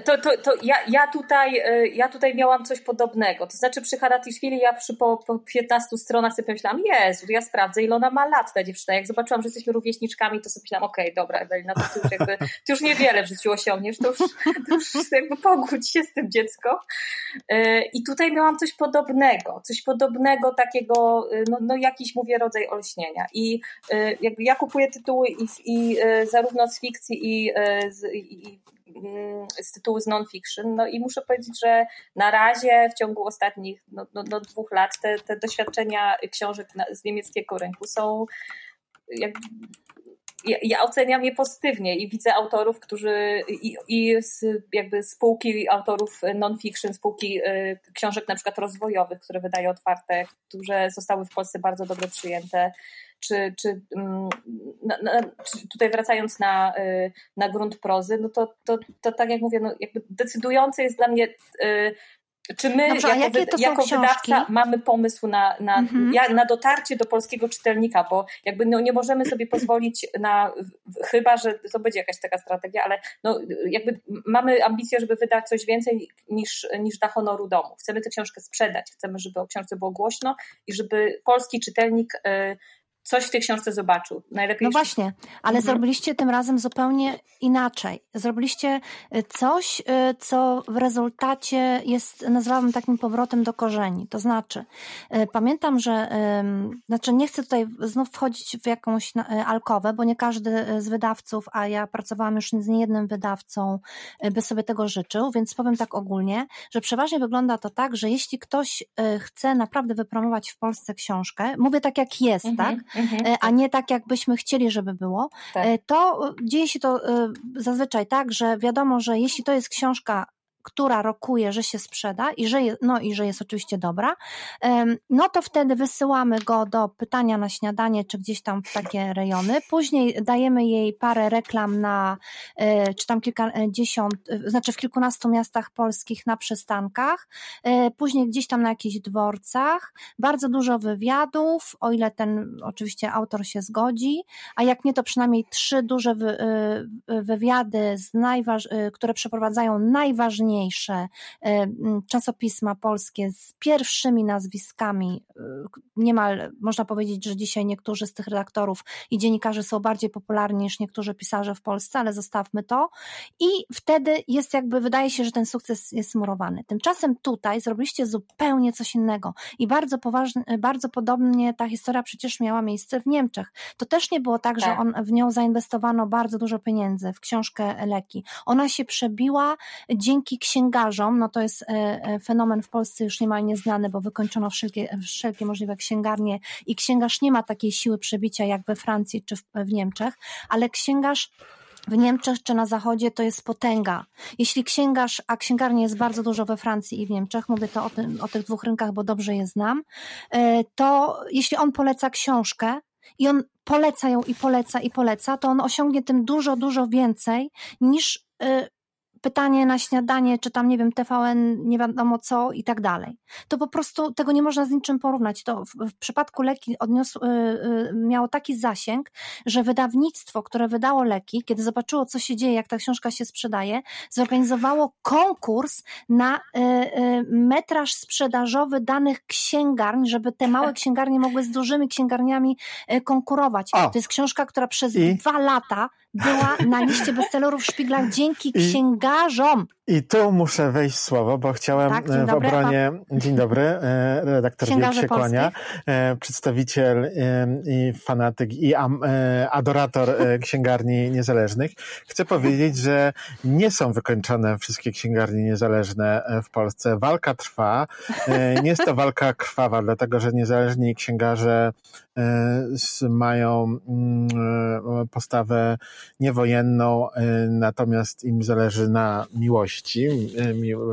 to, to, to ja, ja, tutaj, ja tutaj miałam coś podobnego. To znaczy przy Haratiszwili ja przy po, po 15 stronach sobie pomyślałam, Jezu, ja sprawdzę ile ona ma lat ta dziewczyna. Jak zobaczyłam, że jesteśmy rówieśniczkami, to sobie myślałam, okej, okay, dobra Ewelina, to ty już jakby, ty już niewiele w życiu osiągniesz, to już, to już jakby pogódź się z tym dziecko. E, I tutaj miałam coś podobnego, coś podobnego takiego, e, no, no jakiś mówię rodzaj olśnienia. I e, jakby ja kupuję tytuły i, i zarówno z fikcji i, i Mm, z tytułu z non-fiction. No i muszę powiedzieć, że na razie w ciągu ostatnich no, no, no dwóch lat te, te doświadczenia książek z niemieckiego rynku są jak, ja, ja, oceniam je pozytywnie i widzę autorów, którzy i, i z, jakby spółki autorów non-fiction, spółki y, książek na przykład rozwojowych, które wydają otwarte, które zostały w Polsce bardzo dobrze przyjęte, czy, czy, mm, czy tutaj wracając na, y, na grunt prozy, no to, to, to tak jak mówię, no jakby decydujące jest dla mnie y, czy my Dobrze, jako, wy, jako wydawca mamy pomysł na, na, mhm. na dotarcie do polskiego czytelnika, bo jakby no, nie możemy sobie pozwolić na, chyba że to będzie jakaś taka strategia, ale no, jakby mamy ambicję, żeby wydać coś więcej niż, niż dla honoru domu. Chcemy tę książkę sprzedać, chcemy, żeby o książce było głośno i żeby polski czytelnik y, coś w tej książce zobaczył. Najlepiej. No właśnie, ale mhm. zrobiliście tym razem zupełnie inaczej. Zrobiliście y, coś, y, co w rezultacie jest, nazwałabym takim powrotem do korzeni. To znaczy, y, pamiętam, że, znaczy nie chcę tutaj znów wchodzić w jakąś alkowę, bo nie każdy z wydawców, a ja pracowałam już z niejednym wydawcą, by sobie tego życzył, więc powiem tak ogólnie, że przeważnie wygląda to tak, że jeśli ktoś chce naprawdę wypromować w Polsce książkę, mówię tak jak jest, mhm. tak? Mhm, e, a tak. nie tak, jakbyśmy chcieli, żeby było, tak. E, to dzieje się to e, zazwyczaj tak, że wiadomo, że jeśli to jest książka która rokuje, że się sprzeda i że, je, no i że jest oczywiście dobra, no to wtedy wysyłamy go do pytania na śniadanie, czy gdzieś tam w takie rejony. Później dajemy jej parę reklam na, e, czy tam kilkadziesiąt, e, znaczy w kilkunastu miastach polskich na przystankach, e, później gdzieś tam na jakichś dworcach, bardzo dużo wywiadów, o ile ten oczywiście autor się zgodzi, a jak nie, to przynajmniej trzy duże wywiady, z najważ, które przeprowadzają najważniejsze najważniejsze e, czasopisma polskie z pierwszymi nazwiskami. E, niemal można powiedzieć, że dzisiaj niektórzy z tych redaktorów i dziennikarzy są bardziej popularni niż niektórzy pisarze w Polsce, ale zostawmy to. I wtedy jest jakby, wydaje się, że ten sukces jest murowany. Tymczasem tutaj zrobiliście zupełnie coś innego i bardzo poważnie, bardzo podobnie ta historia przecież miała miejsce w Niemczech. To też nie było tak, tak. że on, w nią zainwestowano bardzo dużo pieniędzy, w książkę Leki. Ona się przebiła dzięki księgarzom, no to jest e, e, fenomen w Polsce już niemal nieznany, bo wykończono wszelkie, wszelkie możliwe księgarnie i księgarz nie ma takiej siły przebicia jak we Francji czy w, w Niemczech, ale księgarz w Niemczech czy na Zachodzie to jest potęga. Jeśli księgarz, a księgarni jest bardzo dużo we Francji i w Niemczech, mówię to o, tym, o tych dwóch rynkach, bo dobrze je znam, e, to jeśli on poleca książkę i on poleca ją i poleca i poleca, to on osiągnie tym dużo, dużo więcej niż pytanie na śniadanie, czy tam, nie wiem, TVN, nie wiadomo co i tak dalej. To po prostu tego nie można z niczym porównać. To w, w przypadku leki odniosł, y, y, miało taki zasięg, że wydawnictwo, które wydało leki, kiedy zobaczyło, co się dzieje, jak ta książka się sprzedaje, zorganizowało konkurs na y, metraż sprzedażowy danych księgarni, żeby te małe księgarnie mogły z dużymi księgarniami konkurować. O. To jest książka, która przez I? dwa lata była na liście bestsellerów Szpigla dzięki księgarzom. I tu muszę wejść słowo, bo chciałem tak, e, w dobry, obronie, pan... dzień dobry, e, redaktor Wielk się kłania, e, przedstawiciel i fanatyk i adorator księgarni niezależnych. Chcę powiedzieć, że nie są wykończone wszystkie księgarnie niezależne w Polsce. Walka trwa. Nie jest to walka krwawa, dlatego że niezależni księgarze mają mm, postawę niewojenną, natomiast im zależy na miłości,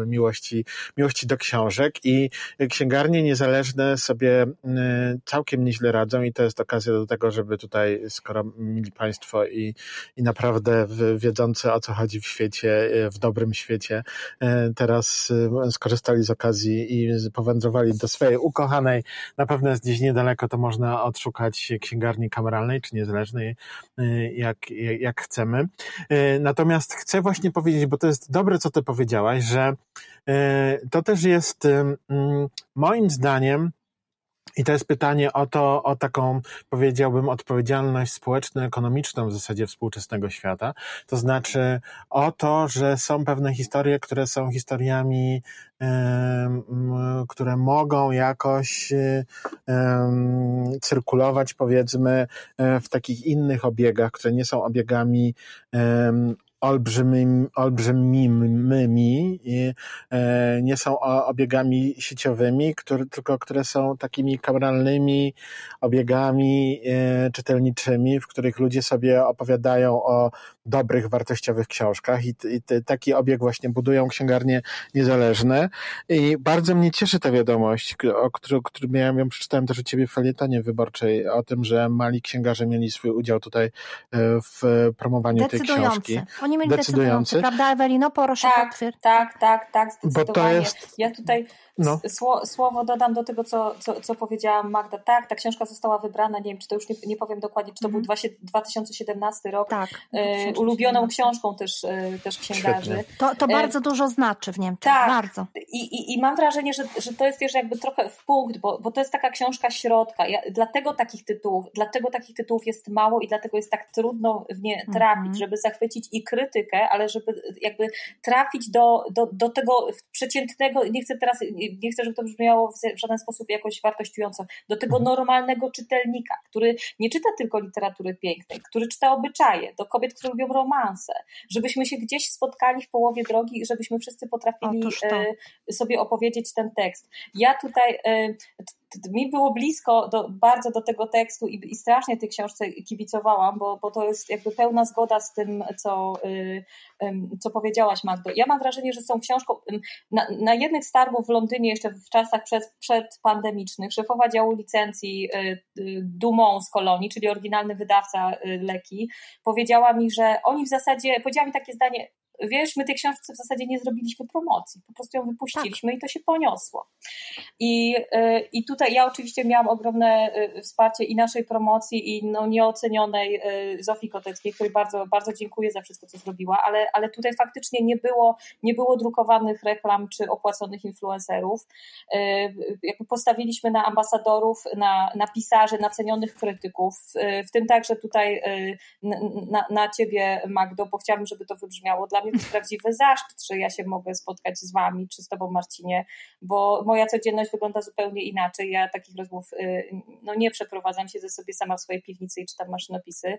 miłości, miłości do książek i księgarnie niezależne sobie całkiem nieźle radzą i to jest okazja do tego, żeby tutaj, skoro mieli Państwo i, i naprawdę wiedzący o co chodzi w świecie, w dobrym świecie, teraz skorzystali z okazji i powędrowali do swojej ukochanej, na pewno jest gdzieś niedaleko, to można odszukać księgarni kameralnej czy niezależnej, jak, jak chcemy. Natomiast chcę właśnie powiedzieć, bo to jest dobre, co ty powiedziałaś, że e, to też jest mm, moim zdaniem i to jest pytanie o to, o taką, powiedziałbym, odpowiedzialność społeczno-ekonomiczną w zasadzie współczesnego świata. To znaczy o to, że są pewne historie, które są historiami, które mogą jakoś cyrkulować, powiedzmy, e, w takich innych obiegach, które nie są obiegami olbrzymimi, olbrzymimi e, nie są obiegami sieciowymi, które, tylko które są takimi kameralnymi obiegami e, czytelniczymi, w których ludzie sobie opowiadają o dobrych, wartościowych książkach. I, i taki obieg właśnie budują księgarnie niezależne. I bardzo mnie cieszy ta wiadomość, o którą, którą miałem, ją przeczytałem też u ciebie w felietonie wyborczej, o tym, że mali księgarze mieli swój udział tutaj e, w promowaniu tej książki. Oni mieli decydujący. Prawda, Ewelino? Proszę tak, potwierdź. Tak, tak, tak, Bo to jest... Ja tutaj no. słowo dodam do tego, co, co, co powiedziała Magda. Tak, ta książka została wybrana, nie wiem, czy to już nie, nie powiem dokładnie, czy to mm. był 2017 mhm. rok. Tak. E, ulubioną książką też, e, też księgarzy. To, to e, bardzo dużo znaczy w Niemczech. Tak. Bardzo. I, i, I mam wrażenie, że, że to jest też jakby trochę w punkt, bo, bo to jest taka książka środka. Ja, dlatego takich tytułów, dlatego takich tytułów jest mało i dlatego jest tak trudno w nie trafić, mm. żeby zachwycić i krytykę, ale żeby jakby trafić do, do, do tego przeciętnego, nie chcę teraz nie chcę, żeby to brzmiało w żaden sposób jakoś wartościująco, do tego mhm. normalnego czytelnika, który nie czyta tylko literatury pięknej, który czyta obyczaje, do kobiet, które lubią romanse, żebyśmy się gdzieś spotkali w połowie drogi i żebyśmy wszyscy potrafili e, sobie opowiedzieć ten tekst. Ja tutaj e, mi było blisko do, bardzo do tego tekstu i, i, strasznie tej książce kibicowałam, bo, bo to jest jakby pełna zgoda z tym, co, y, co powiedziałaś, Magdo. Ja mam wrażenie, że są książką. Na, na jednych z targów w Londynie, jeszcze w czasach przed, przedpandemicznych, szefowa działu licencji y, y, Dumont z Kolonii, czyli oryginalny wydawca leki, powiedziała mi, że oni w zasadzie, powiedziała mi takie zdanie, wiesz, my tej książce w zasadzie nie zrobiliśmy promocji, po prostu ją wypuściliśmy tak. i to się poniosło. I, y, I tutaj ja oczywiście miałam ogromne y, wsparcie i naszej promocji, i no nieocenionej y, Zofii Koteckiej, której bardzo, bardzo dziękuję za wszystko, co zrobiła, ale, ale tutaj faktycznie nie było, nie było drukowanych reklam czy opłaconych influencerów. Jakby postawiliśmy na ambasadorów, na, na pisarzy, na cenionych krytyków, w tym także tutaj na, na ciebie, Magdo, bo chciałabym, żeby to wybrzmiało. Dla mnie jest prawdziwy zaszczyt, że ja się mogę spotkać z wami, czy z tobą Marcinie, bo moja codzienność wygląda zupełnie inaczej. Ja takich rozmów y, no, nie przeprowadzam, siedzę sobie sama w swojej piwnicy i czytam maszynopisy,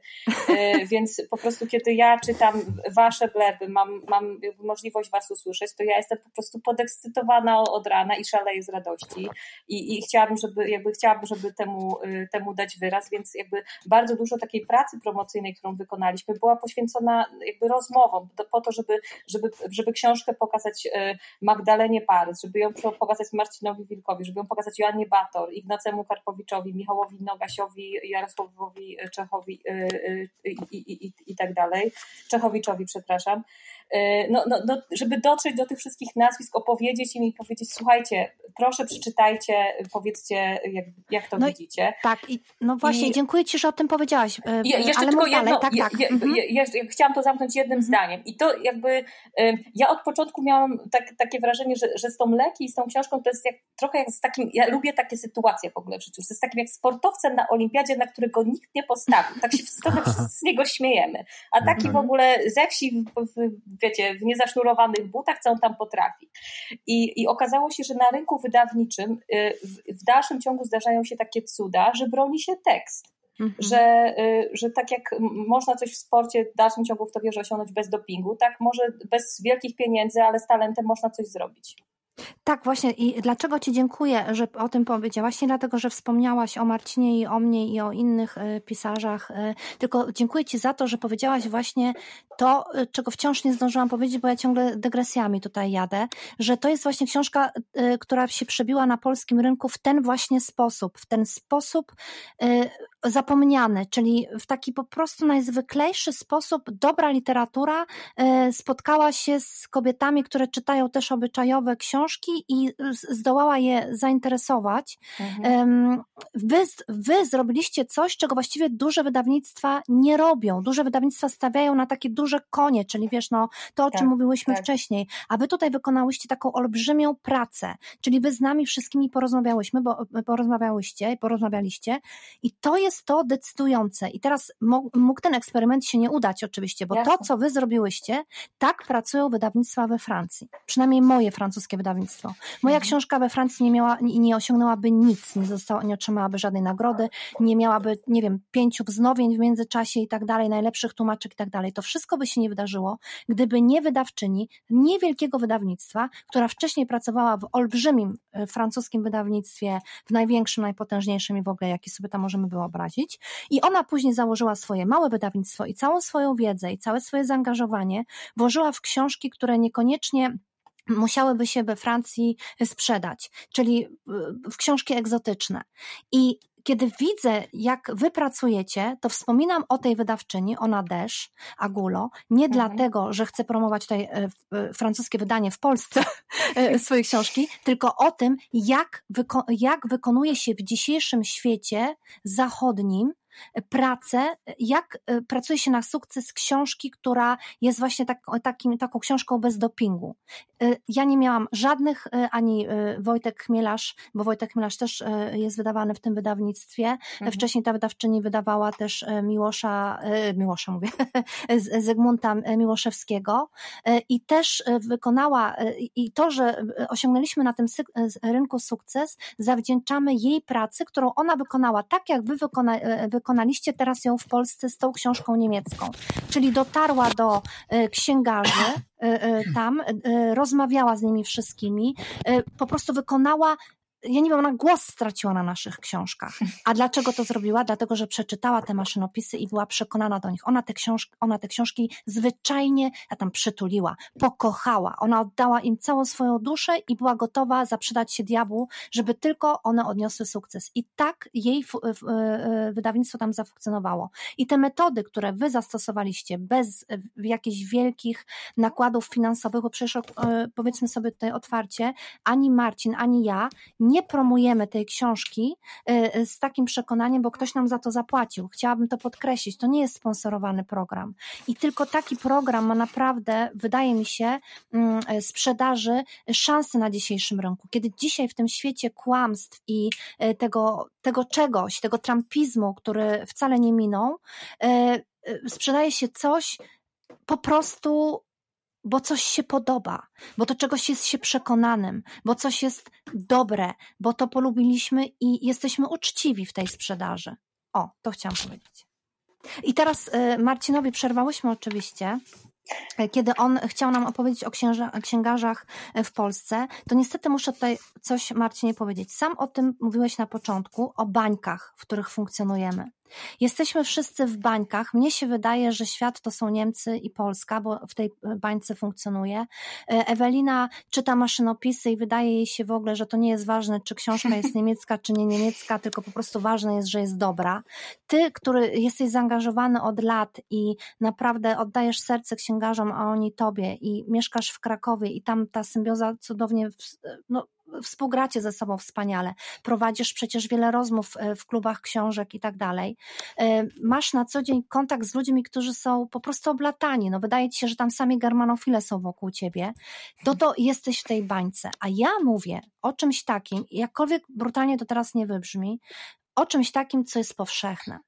y, więc po prostu kiedy ja czytam wasze bleby, mam, mam możliwość was usłyszeć, to ja jestem po prostu podekscytowana od rana i szaleję z radości i, i chciałabym, żeby jakby chciałabym, żeby temu, y, temu dać wyraz, więc jakby bardzo dużo takiej pracy promocyjnej, którą wykonaliśmy, była poświęcona jakby rozmowom, po to, żeby, żeby, żeby książkę pokazać y, Magdalenie Parys, żeby ją pokazać Marcinowi Wilkowi, żeby ją pokazać Joannie Bator, Ignacemu Karpowiczowi, Michałowi Nogasiowi, Jarosławowi Czechowi y, i, i, i, i tak dalej, Czechowiczowi, przepraszam. No, no, no, żeby dotrzeć do tych wszystkich nazwisk, opowiedzieć im i powiedzieć, słuchajcie, proszę przeczytajcie, powiedzcie, jak, jak to no widzicie. tak, i, no właśnie, I, dziękuję Ci, że o tym powiedziałaś. E, je, jeszcze ale tylko jedno, dalej, tak, tak. Je, mhm. chciałam to zamknąć jednym mhm. zdaniem. I to jakby, ja od początku miałam tak, takie wrażenie, że, że z tą leki i z tą książką to jest jak, trochę jak z takim, ja lubię takie sytuacje w ogóle w życiu, to jest takim jak sportowcem na olimpiadzie, na którego nikt nie postawił. Tak się trochę wszyscy z niego śmiejemy. A taki w mhm. ogóle ze wsi, w, w, wiecie, w niezasznurowanych butach, co on tam potrafi. I, i okazało się, że na rynku wydawniczym y, w, w dalszym ciągu zdarzają się takie cuda, że broni się tekst. Mhm. Że, y, że tak jak można coś w sporcie w dalszym ciągu w to wierzę osiągnąć bez dopingu, tak może bez wielkich pieniędzy, ale z talentem można coś zrobić. Tak, właśnie. I dlaczego Ci dziękuję, że o tym powiedziałaś? Nie dlatego, że wspomniałaś o Marcinie i o mnie i o innych e, pisarzach, e, tylko dziękuję Ci za to, że powiedziałaś właśnie to, czego wciąż nie zdążyłam powiedzieć, bo ja ciągle dygresjami tutaj jadę, że to jest właśnie książka, która się przebiła na polskim rynku w ten właśnie sposób, w ten sposób zapomniany, czyli w taki po prostu najzwyklejszy sposób dobra literatura spotkała się z kobietami, które czytają też obyczajowe książki i zdołała je zainteresować. Mhm. Wy, wy zrobiliście coś, czego właściwie duże wydawnictwa nie robią. Duże wydawnictwa stawiają na takie duże konie, czyli wiesz, no, to o tak, czym mówiłyśmy tak. wcześniej, a wy tutaj wykonałyście taką olbrzymią pracę, czyli wy z nami wszystkimi porozmawiałyśmy, bo porozmawiałyście, porozmawialiście i to jest to decydujące. I teraz mógł ten eksperyment się nie udać oczywiście, bo Jasne. to, co wy zrobiłyście, tak pracują wydawnictwa we Francji. Przynajmniej moje francuskie wydawnictwo. Moja mhm. książka we Francji nie miała i nie osiągnęłaby nic, nie, została, nie otrzymałaby żadnej nagrody, nie miałaby, nie wiem, pięciu wznowień w międzyczasie i tak dalej, najlepszych tłumaczek i tak dalej. To wszystko by się nie wydarzyło, gdyby nie wydawczyni niewielkiego wydawnictwa, która wcześniej pracowała w olbrzymim e, francuskim wydawnictwie, w największym, najpotężniejszym i w ogóle, jakie sobie tam możemy wyobrazić. I ona później założyła swoje małe wydawnictwo i całą swoją wiedzę i całe swoje zaangażowanie włożyła w książki, które niekoniecznie musiałyby się we Francji sprzedać, czyli w książki egzotyczne. I kiedy widzę, jak wy pracujecie, to wspominam o tej wydawczyni, o Nadesz Agulo, nie mhm. dlatego, że chcę promować tutaj e, e, francuskie wydanie w Polsce e, swojej książki, tylko o tym, jak, wyko jak wykonuje się w dzisiejszym świecie zachodnim pracę, jak e, pracuje się na sukces książki, która jest właśnie tak, takim, taką książką bez dopingu. E, ja nie miałam żadnych, e, ani Wojtek Chmielarz, bo Wojtek Chmielarz też jest wydawany w tym wydawnictwie. Mhm. Wcześniej ta wydawczyni wydawała też Miłosza, Miłosza mówię, Zygmunta Miłoszewskiego i też wykonała, i to, że osiągnęliśmy na tym rynku sukces, zawdzięczamy jej pracy, którą ona wykonała tak, jak wy wykona, wykonaliście teraz ją w Polsce z tą książką niemiecką. Czyli dotarła do e, księgarzy e, e, tam, rozmawiała z nimi wszystkimi, po prostu wykonała ja nie wiem, ona głos straciła na naszych książkach. A dlaczego to zrobiła? Dlatego, że przeczytała te maszynopisy i była przekonana do nich. Ona te, książki, ona te książki zwyczajnie, ja tam przytuliła, pokochała. Ona oddała im całą swoją duszę i była gotowa zaprzedać się diabłu, żeby tylko one odniosły sukces. I tak jej e, wydawnictwo tam zafunkcjonowało. I te metody, które wy zastosowaliście bez e, jakichś wielkich nakładów finansowych, bo przecież e, powiedzmy sobie tutaj otwarcie, ani Marcin, ani ja nie promujemy tej książki y, y, z takim przekonaniem, bo ktoś nam za to zapłacił. Chciałabym to podkreślić. To nie jest sponsorowany program. I tylko taki program ma naprawdę, wydaje mi się, mm, y, sprzedaży szansy na dzisiejszym rynku. Kiedy dzisiaj w tym świecie kłamstw i tego, tego czegoś, tego trampizmu, który wcale nie minął, sprzedaje się coś po prostu bo coś się podoba, bo to czegoś jest się przekonanym, bo coś jest dobre, bo to polubiliśmy i jesteśmy uczciwi w tej sprzedaży. O, to chciałam powiedzieć. I teraz y, Marcinowi przerwałyśmy oczywiście, y, kiedy on chciał nam opowiedzieć o księgarzach w Polsce, to niestety muszę tutaj coś Marcinie powiedzieć. Sam o tym mówiłeś na początku, o bańkach, w których funkcjonujemy. Jesteśmy wszyscy w bańkach. Mnie się wydaje, że świat to są Niemcy i Polska, bo w tej e, bańce funkcjonuje. E, Ewelina czyta maszynopisy i wydaje jej się w ogóle, że to nie jest ważne, czy książka jest niemiecka, czy nie niemiecka, tylko po prostu ważne jest, że jest dobra. Ty, który jesteś zaangażowany od lat i naprawdę oddajesz serce księgarzom, a oni tobie i mieszkasz w Krakowie i tam ta symbioza cudownie no, współgracie ze sobą wspaniale, prowadzisz przecież wiele rozmów e, w klubach książek i tak dalej. E, masz na co dzień kontakt z ludźmi, którzy są po prostu oblatani. No wydaje ci się, że tam sami germanofile są wokół ciebie. To to jesteś w tej bańce. A ja mówię o czymś takim, jakkolwiek brutalnie to teraz nie wybrzmi, o czymś takim, co jest powszechne.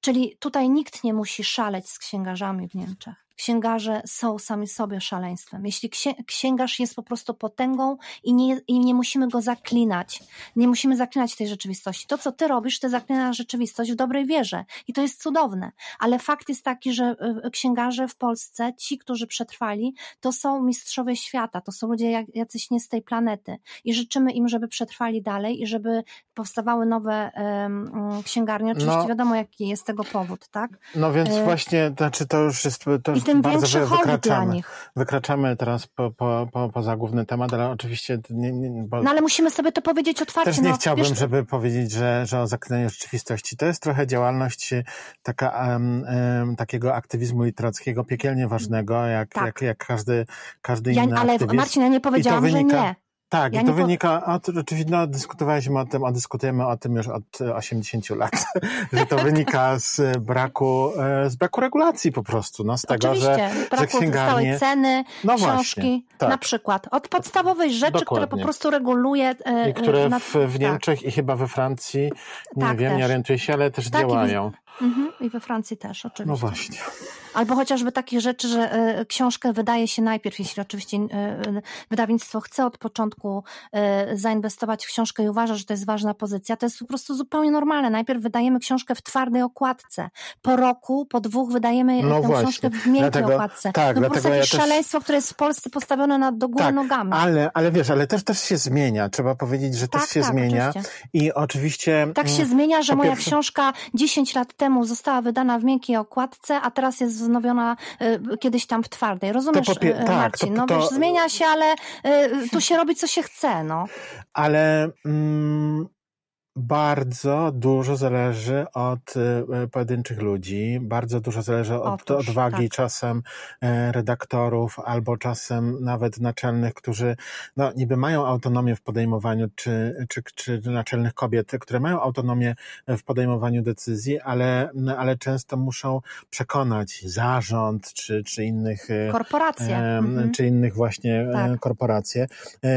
Czyli tutaj nikt nie musi szaleć z księgarzami w Niemczech księgarze są sami sobie szaleństwem. Jeśli księgarz jest po prostu potęgą i nie, i nie musimy go zaklinać, nie musimy zaklinać tej rzeczywistości. To, co ty robisz, ty zaklinasz rzeczywistość w dobrej wierze i to jest cudowne. Ale fakt jest taki, że y, księgarze w Polsce, ci, którzy przetrwali, to są mistrzowie świata, to są ludzie jak, jacyś nie z tej planety i życzymy im, żeby przetrwali dalej i żeby powstawały nowe um, księgarnie. Oczywiście no, wiadomo, jaki jest tego powód, tak? No więc e... właśnie, znaczy to już jest to już tym większy hołd dla nich. Wykraczamy teraz po, po, po, poza główny temat, ale oczywiście... Nie, nie, bo... No ale musimy sobie to powiedzieć otwarcie. Też nie no, chciałbym, wiesz... żeby powiedzieć, że, że o zaklinaniu rzeczywistości. To jest trochę działalność taka, um, um, takiego aktywizmu literackiego piekielnie ważnego, jak, tak. jak, jak każdy, każdy ja, inny Ale aktywizm. Marcin, ja nie powiedziałam, wynika... że nie. Tak, ja i to wynika, od, oczywiście no, dyskutowaliśmy o tym, a dyskutujemy o tym już od 80 lat, że to wynika z braku, e, z braku regulacji po prostu, no, z tego, oczywiście, że, braku że księgarnie... ceny, no książki, właśnie, tak. na przykład, od podstawowej rzeczy, Dokładnie. które po prostu reguluje... E, I które w, w tak. Niemczech tak. i chyba we Francji, nie tak, wiem, też. nie orientuję się, ale też tak, działają. I, w, mhm, I we Francji też, oczywiście. No właśnie. Albo chociażby takich rzeczy, że e, książkę wydaje się najpierw, jeśli oczywiście e, wydawnictwo chce od początku e, zainwestować w książkę i uważa, że to jest ważna pozycja, to jest po prostu zupełnie normalne. Najpierw wydajemy książkę w twardej okładce. Po roku, po dwóch wydajemy no tę książkę w miękkiej dlatego, okładce. Tak, no po prostu ja szaleństwo, które jest w Polsce postawione na, do góry tak, nogami. Ale, ale wiesz, ale też, też się zmienia. Trzeba powiedzieć, że tak, też się tak, zmienia. Oczywiście. I oczywiście... Tak się mm, zmienia, że moja pierwsze... książka 10 lat temu została wydana w miękkiej okładce, a teraz jest wznowiona Y, kiedyś tam w twardej. Rozumiesz, popie- y, tak, Marcin? To, no to, wiesz, zmienia się, ale y, tu się robi, co się chce, no. Ale mm, bardzo dużo zależy od e, pojedynczych ludzi, bardzo dużo zależy od Otóż, odwagi tak. czasem e, redaktorów albo czasem nawet naczelnych, którzy no, niby mają autonomię w podejmowaniu, czy, czy, czy naczelnych kobiet, które mają autonomię w podejmowaniu decyzji, ale, ale często muszą przekonać zarząd czy, czy innych e, korporacje, mhm. czy innych właśnie tak. korporacje.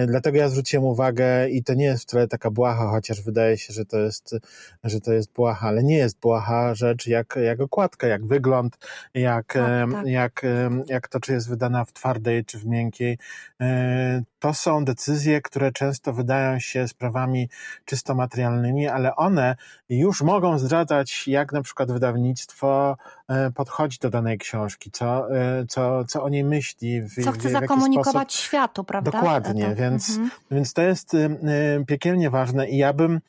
Dlatego ja zwróciłem uwagę i to nie jest wcale taka błaha, chociaż wydaje się, że to jest, że to jest błaha, ale nie jest błaha rzecz jak, jak okładka, jak wygląd, jak, tak, tak. jak, jak to, czy jest wydana w twardej, czy w miękkiej. E, to są decyzje, które często wydają się sprawami czysto materialnymi, ale one już mogą zdradzać, jak na przykład wydawnictwo e, podchodzi do danej książki, co, e, co, co o niej myśli. W, co chce w, w zakomunikować sposób... światu, prawda? Dokładnie, tak. więc, mhm. więc to jest piekielnie ważne i ja bym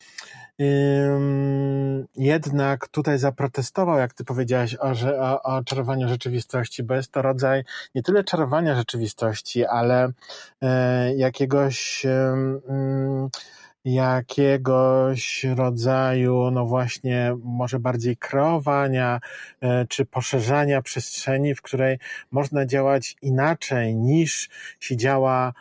jednak tutaj zaprotestował, jak ty powiedziałaś, o, o, o czarowaniu rzeczywistości, bo jest to rodzaj nie tyle czarowania rzeczywistości, ale e, jakiegoś jakiegoś rodzaju, no właśnie, może bardziej kreowania e, czy poszerzania przestrzeni, w której można działać inaczej niż się działa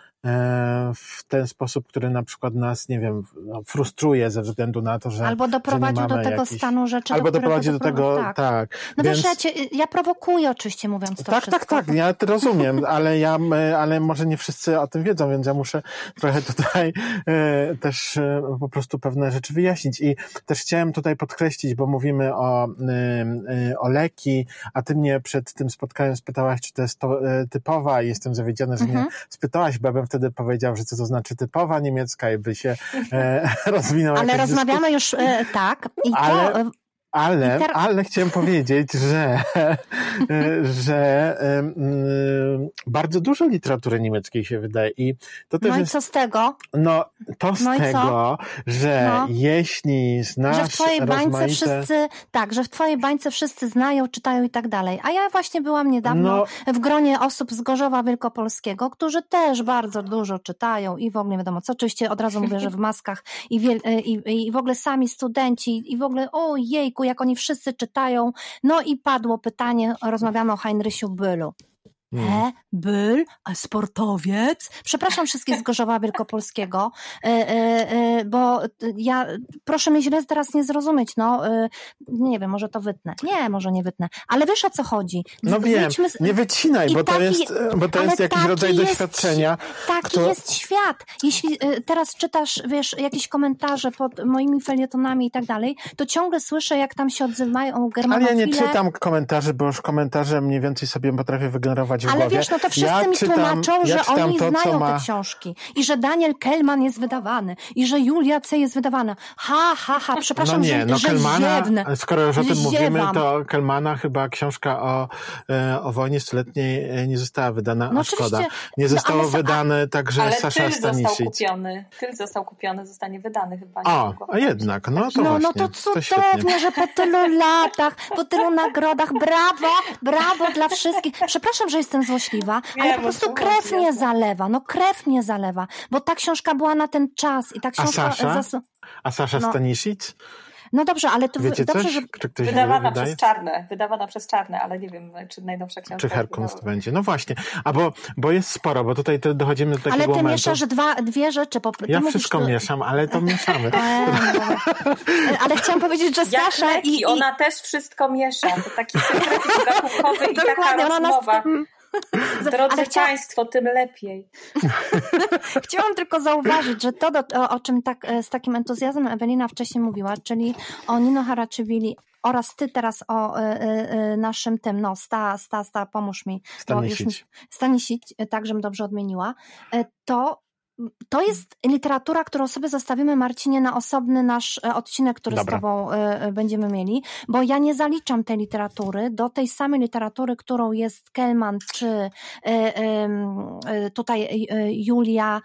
w ten sposób, który na przykład nas, nie wiem, no, frustruje ze względu na to, że. Albo doprowadził że do tego jakiś... stanu rzeczy. Albo do doprowadzi do tego, doprowadzi- tak. No Więc... wiesz, ja, cię, ja prowokuję oczywiście mówiąc to Tak, tak, wszystko. tak, ja to rozumiem, ale ja, e, ale może nie wszyscy o tym wiedzą, więc ja muszę trochę tutaj e, też e, po prostu pewne rzeczy wyjaśnić. I też chciałem tutaj podkreślić, bo mówimy o, e, e, o leki, a ty mnie przed tym spotkaniem spytałaś, czy to jest to, e, typowa i jestem zawiedziony, że Mhm. mnie spytałaś, bo ja bym wtedy powiedział, że co to znaczy typowa niemiecka i by się e, rozwinęła Ale rozmawiamy już e, tak. I Ale- to, ale, ale chciałem powiedzieć, że, że em, mm, bardzo dużo literatury niemieckiej się wydaje i to też no i jest, co z tego? no to z no tego, że No. jeśli znasz że w twojej bańce rozmaite... wszyscy, tak, że w twojej bańce wszyscy znają, czytają i tak dalej. A ja właśnie byłam niedawno No. w gronie osób z Gorzowa Wielkopolskiego, którzy też bardzo dużo czytają i w ogóle nie wiadomo co. Oczywiście od razu mówię, że w maskach i, wiel- i, i w ogóle sami studenci i w ogóle o jejku, jak oni wszyscy czytają. No i padło pytanie, rozmawiamy o Heinrysiu Bylu. Hmm. E, Byl, sportowiec. Przepraszam wszystkich z Gorzowa Wielkopolskiego, e, e, e, bo ja, proszę mnie źle teraz nie zrozumieć, no, nie wiem, może to wytnę. Nie, może nie wytnę, ale wiesz o co chodzi. No wiem, z- nie wycinaj, I bo to taki- jest, bo to ale jest jakiś rodzaj jest- doświadczenia. Taki kto- jest świat. Jeśli teraz czytasz, wiesz, jakieś komentarze pod moimi felietonami i tak dalej, to ciągle słyszę, jak tam się odzywają Ale germanofile. ja nie czytam komentarzy, bo już komentarze mniej więcej sobie potrafię wygenerować w Ale głowie. wiesz, no to wszyscy ja mi czytam, tłumaczą, ja że oni to, znają ma... te książki i że Daniel Kellman jest wydawany i że Julia C. jest wydawana. Ha, ha, ha, przepraszam, no nie, że, no że Kelmana, ziewnę. skoro już o tym mówimy, Ziewam. to Kelmana chyba książka o, e, o wojnie stuletniej e, nie została wydana, No a szkoda. oczywiście, Nie no zostało ale sa- wydane także Ale Sasza tyl został Stanisic. kupiony. Tyl został kupiony, zostanie wydany chyba. O, a jednak, no to No, właśnie. no to cudownie, że po tylu latach, po tylu nagrodach, brawo, brawo dla wszystkich. Przepraszam, że jestem złośliwa, ale Wiem, po o prostu krew mnie jasne. zalewa, no krew mnie zalewa, bo ta książka była na ten czas i ta książka... Sasza? zas- A Sasza No. Stanisic? No dobrze, ale to Wiecie dobrze, coś? że Czy ktoś Wydawana przez czarne, wydawana przez czarne, ale nie wiem, czy najnowsza książka. Czy Herkunst będzie? No właśnie. A bo, bo jest sporo, bo tutaj dochodzimy do takiego Ale ty momentu. mieszasz dwa, dwie rzeczy. Po, ty Ja mówisz, wszystko tu- mieszam, ale to mieszamy. E, no. Ale chciałam powiedzieć, że Jak Sasza leki, i, i ona też wszystko miesza. To taki sekret gatunkowy i taka Dokładnie, ona nas- rozmowa. Drodzy Ale chcia- Państwo, tym lepiej. chciałam tylko zauważyć, że to, do, o, czym tak, e, z takim entuzjazmem Ewelina wcześniej mówiła, czyli o Nino Haraczywili oraz ty teraz o e, e, naszym tym, no sta, sta, sta, pomóż mi. bo już mi- Stanisic. Stanisic, e, tak, żebym dobrze odmieniła. To to jest literatura, którą sobie zostawimy, Marcinie, na osobny nasz e, odcinek, który Dobra. z Tobą e, e, będziemy mieli, bo ja nie zaliczam tej literatury do tej samej literatury, którą jest Kelman czy tutaj Julia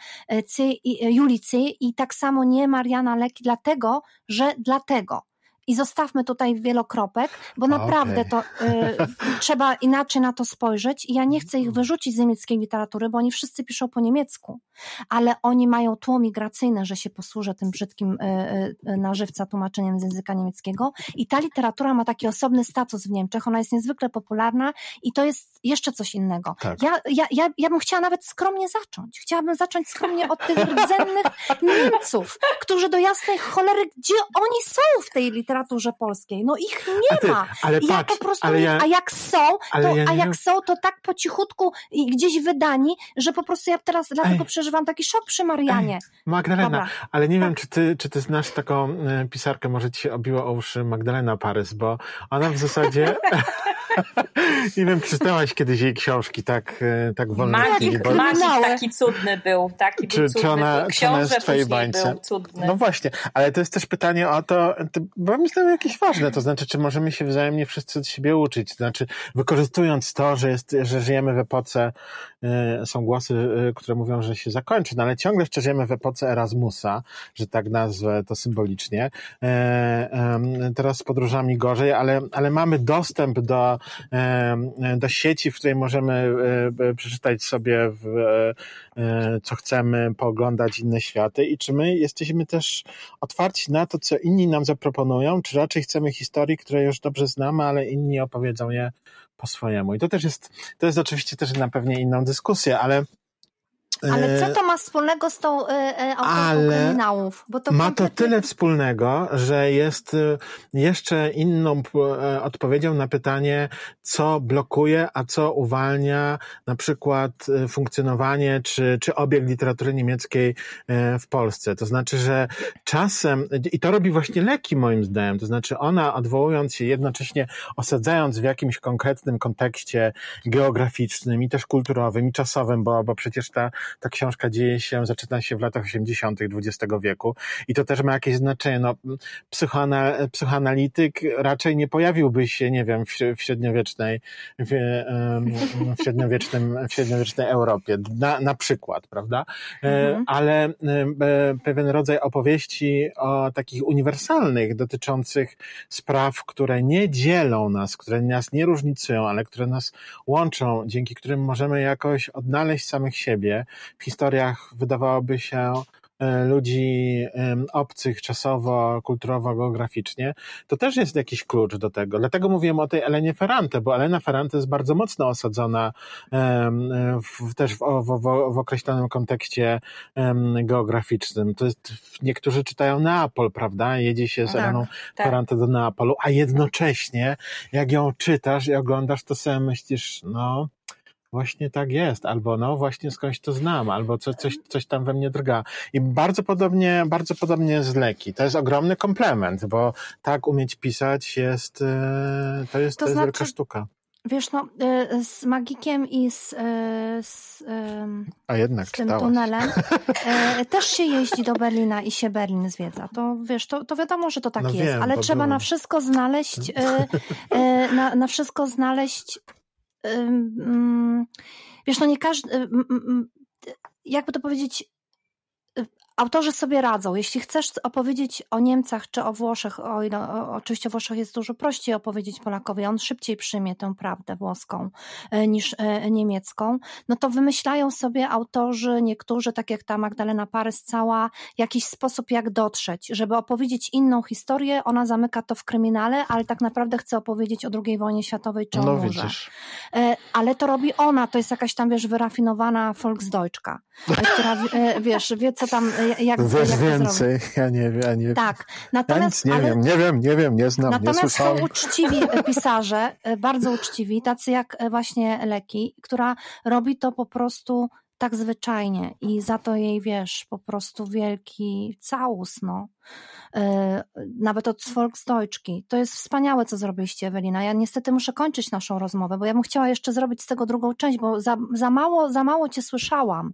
Cy, i- Julicy i tak samo nie Mariana Leki, dlatego, że dlatego. I zostawmy tutaj wielokropek, bo naprawdę to y, trzeba inaczej na to spojrzeć. I ja nie chcę ich wyrzucić z niemieckiej literatury, bo oni wszyscy piszą po niemiecku, ale oni mają tło migracyjne, że się posłużę tym brzydkim y, y, na żywca tłumaczeniem z języka niemieckiego. I ta literatura ma taki osobny status w Niemczech. Ona jest niezwykle popularna i to jest jeszcze coś innego. Tak. Ja, ja, ja, ja bym chciała nawet skromnie zacząć. Chciałabym zacząć skromnie od tych rdzennych Niemców, którzy do jasnej cholery, gdzie oni są w tej literaturze polskiej? No ich nie ty, ma. ale I ja patrz, po prostu, ale ja, a jak są, to, ja a jak są, to tak po cichutku i gdzieś wydani, że po prostu ja teraz dlatego Ej. przeżywam taki szok przy Marianie. Magdalena, Dobra. ale nie wiem, czy ty, czy ty znasz taką e, pisarkę, może ci się obiło o uszy Magdalena Parys, bo ona w zasadzie, nie wiem, czy czytałaś kiedyś jej książki tak, e, tak wolno. Magik, bo. Magik taki cudny był, taki Czy- był czy cudny. ona- był. czy ona jest Książę w twojej bańce? był cudny. No właśnie, ale to jest też pytanie o to, to bo myślę, jakieś ważne, to znaczy, czy możemy się wzajemnie wszyscy od siebie uczyć, to znaczy, wykorzystując to, że, jest, że żyjemy w epoce, są głosy, e, które mówią, że się zakończy, no ale ciągle jeszcze żyjemy w epoce Erasmusa, że tak nazwę to symbolicznie. E, teraz z podróżami gorzej, ale, ale mamy dostęp do, do sieci, w której możemy e, e, przeczytać sobie w, e, e, co chcemy, pooglądać inne światy i czy my jesteśmy też otwarci na to, co inni nam zaproponują, czy raczej chcemy historii, które już dobrze znamy, ale inni opowiedzą je po swojemu. I to też jest, to jest oczywiście też na pewnie inną dyskusję, ale Ale co to ma wspólnego z tą e, autorką kryminałów? Bo to ma to tyle wspólnego, że jest jeszcze inną odpowiedzią na pytanie, co blokuje, a co uwalnia na przykład funkcjonowanie czy, czy obieg literatury niemieckiej w Polsce. To znaczy, że czasem, i to robi właśnie Leki moim zdaniem, to znaczy ona odwołując się jednocześnie, osadzając w jakimś konkretnym kontekście geograficznym i też kulturowym i czasowym, bo, bo przecież ta, ta książka dzieje się, zaczyna się w latach 80. XX wieku i to też ma jakieś znaczenie. No, psychoanalityk raczej nie pojawiłby się, nie wiem, w, w średniowiecznej, w, w, średniowiecznym, w średniowiecznej Europie, na, na przykład, prawda? E, mhm. Ale e, pewien rodzaj opowieści o takich uniwersalnych, dotyczących spraw, które nie dzielą nas, które nas nie różnicują, ale które nas łączą, dzięki którym możemy jakoś odnaleźć samych siebie w historiach, wydawałoby się, E, ludzi obcych czasowo, kulturowo, geograficznie, to też jest jakiś klucz do tego. Dlatego mówiłem o tej Elenie Ferrante, bo Elena Ferrante jest bardzo mocno osadzona w, też w, w, w określonym kontekście geograficznym. To jest, niektórzy czytają Neapol, prawda? Jedzie się z tak, Eleną tak. Ferrante do Neapolu, a jednocześnie jak ją czytasz i oglądasz, to sobie myślisz, no właśnie tak jest, albo no właśnie skądś to znam, albo co, coś, coś tam we mnie drga. I bardzo podobnie, bardzo podobnie z leki. To jest ogromny komplement, bo tak umieć pisać jest, e, to jest, to, to jest znaczy, wielka sztuka. Wiesz, no, e, z Magikiem i z, e, z, A jednak z tym czytałaś. tunelem też się jeździ do Berlina i się Berlin zwiedza. To wiesz, to, to wiadomo, że to tak no jest, wiem, ale trzeba byłem. na wszystko znaleźć, na, na wszystko znaleźć wiesz, no nie każdy, jakby to powiedzieć, autorzy sobie radzą. Jeśli chcesz opowiedzieć o Niemcach czy o Włoszech, o ile o, oczywiście o Włoszech jest dużo prościej opowiedzieć Polakowi, on szybciej przyjmie tę prawdę włoską e, niż e, niemiecką, no to wymyślają sobie autorzy, niektórzy, tak jak ta Magdalena Parys, cała jakiś sposób, jak dotrzeć, żeby opowiedzieć inną historię. Ona zamyka to w kryminale, ale tak naprawdę chce opowiedzieć o II wojnie światowej czy o no, murze. E, ale to robi ona, to jest jakaś tam, wiesz, wyrafinowana Volksdeutschka, która, wiesz, wie co tam jak, Wiesz jak więcej, ja nie wiem. Ja nie, tak, natomiast... Ja nie ale, wiem, nie wiem, nie wiem, nie znam, Natomiast nie są uczciwi pisarze, e, bardzo uczciwi, tacy jak e, właśnie Leki, która robi to po prostu tak zwyczajnie i za to jej, wiesz, po prostu wielki całus, no. E, nawet od Volksdeutschki. To jest wspaniałe, co zrobiliście, Ewelina. Ja niestety muszę kończyć naszą rozmowę, bo ja bym chciała jeszcze zrobić z tego drugą część, bo za, za, mało, za mało cię słyszałam.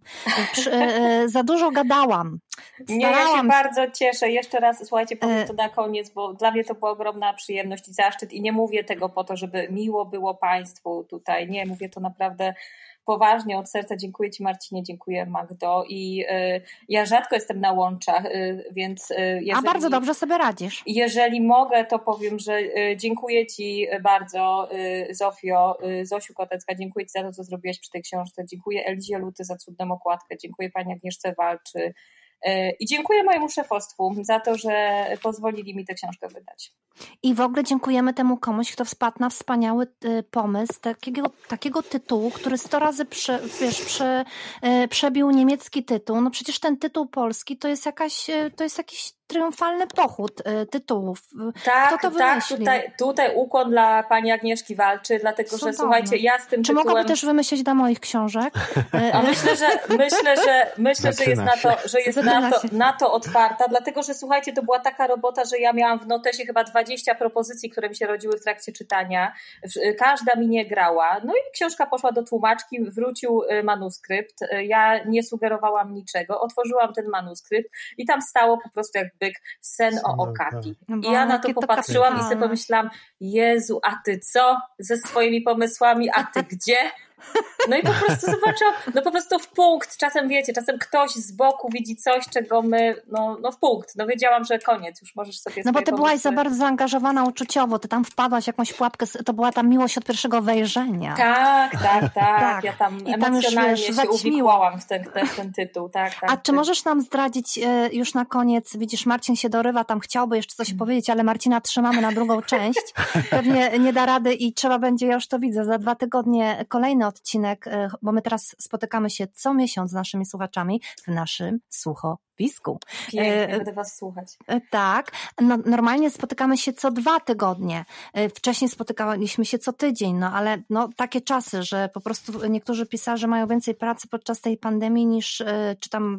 Przy, e, za dużo gadałam. Starałam... Nie, ja się bardzo cieszę. Jeszcze raz, słuchajcie, powiem to na koniec, bo dla mnie to była ogromna przyjemność i zaszczyt i nie mówię tego po to, żeby miło było Państwu tutaj. Nie, mówię to naprawdę poważnie od serca dziękuję Ci Marcinie, dziękuję Magdo. I y, ja rzadko jestem na łączach, y, więc y, jeżeli, A bardzo dobrze sobie radzisz. Jeżeli mogę, to powiem, że y, dziękuję Ci bardzo y, Zofio, y, Zosiu Kotecka, dziękuję Ci za to, co zrobiłaś przy tej książce, dziękuję Elizie Luty za cudną okładkę, dziękuję Pani Agnieszce Walczy, i dziękuję mojemu szefostwu za to, że pozwolili mi tę książkę wydać. I w ogóle dziękujemy temu komuś, kto wpadł na wspaniały y, pomysł takiego, takiego tytułu, który sto razy prze, wiesz, prze, y, przebił niemiecki tytuł. No przecież ten tytuł polski to jest jakaś, to jest jakiś triumfalny pochód tytułów. Tak, Kto to tak, tutaj, tutaj ukłon dla pani Agnieszki Walczy, dlatego Cudowne. że słuchajcie, ja z tym Czy tytułem... mogłaby też wymyślić dla moich książek? A myślę, że myślę, że myślę, że jest na to, że jest na to, na to otwarta, dlatego że słuchajcie, to była taka robota, że ja miałam w notesie chyba 20 propozycji, które mi się rodziły w trakcie czytania. Każda mi nie grała. No i książka poszła do tłumaczki, wrócił y, manuskrypt. Y, ja nie sugerowałam niczego, otworzyłam ten manuskrypt i tam stało po prostu jak byk sen o Okaki. No I ja na to popatrzyłam i sobie pomyślałam, Jezu, a ty co ze swoimi pomysłami, a ty gdzie? No i po prostu zobaczyłam, no po prostu w punkt, czasem wiecie, czasem ktoś z boku widzi coś, czego my, no, no w punkt, no wiedziałam, że koniec, już możesz sobie No bo ty pomysły... byłaś za bardzo zaangażowana uczuciowo, ty tam wpadłaś w jakąś pułapkę, to była ta miłość od pierwszego wejrzenia. Tak, tak, tak, tak. ja tam I emocjonalnie już, wiesz, się uwikłałam w ten, ten, ten tytuł, tak, tak. A czy możesz nam zdradzić e, już na koniec, widzisz, Marcin się dorywa, tam chciałby jeszcze coś powiedzieć, ale Marcina trzymamy na drugą część, pewnie nie da rady i trzeba będzie, ja już to widzę, za dwa tygodnie kolejny odcinek, e, bo my teraz spotykamy się co miesiąc z naszymi słuchaczami w naszym słuchowisku. Pięknie, będę Was słuchać. Tak, no, normalnie spotykamy się co dwa tygodnie. Wcześniej spotykaliśmy się co tydzień, no ale no, takie czasy, że po prostu niektórzy pisarze mają więcej pracy podczas tej pandemii niż, czy tam,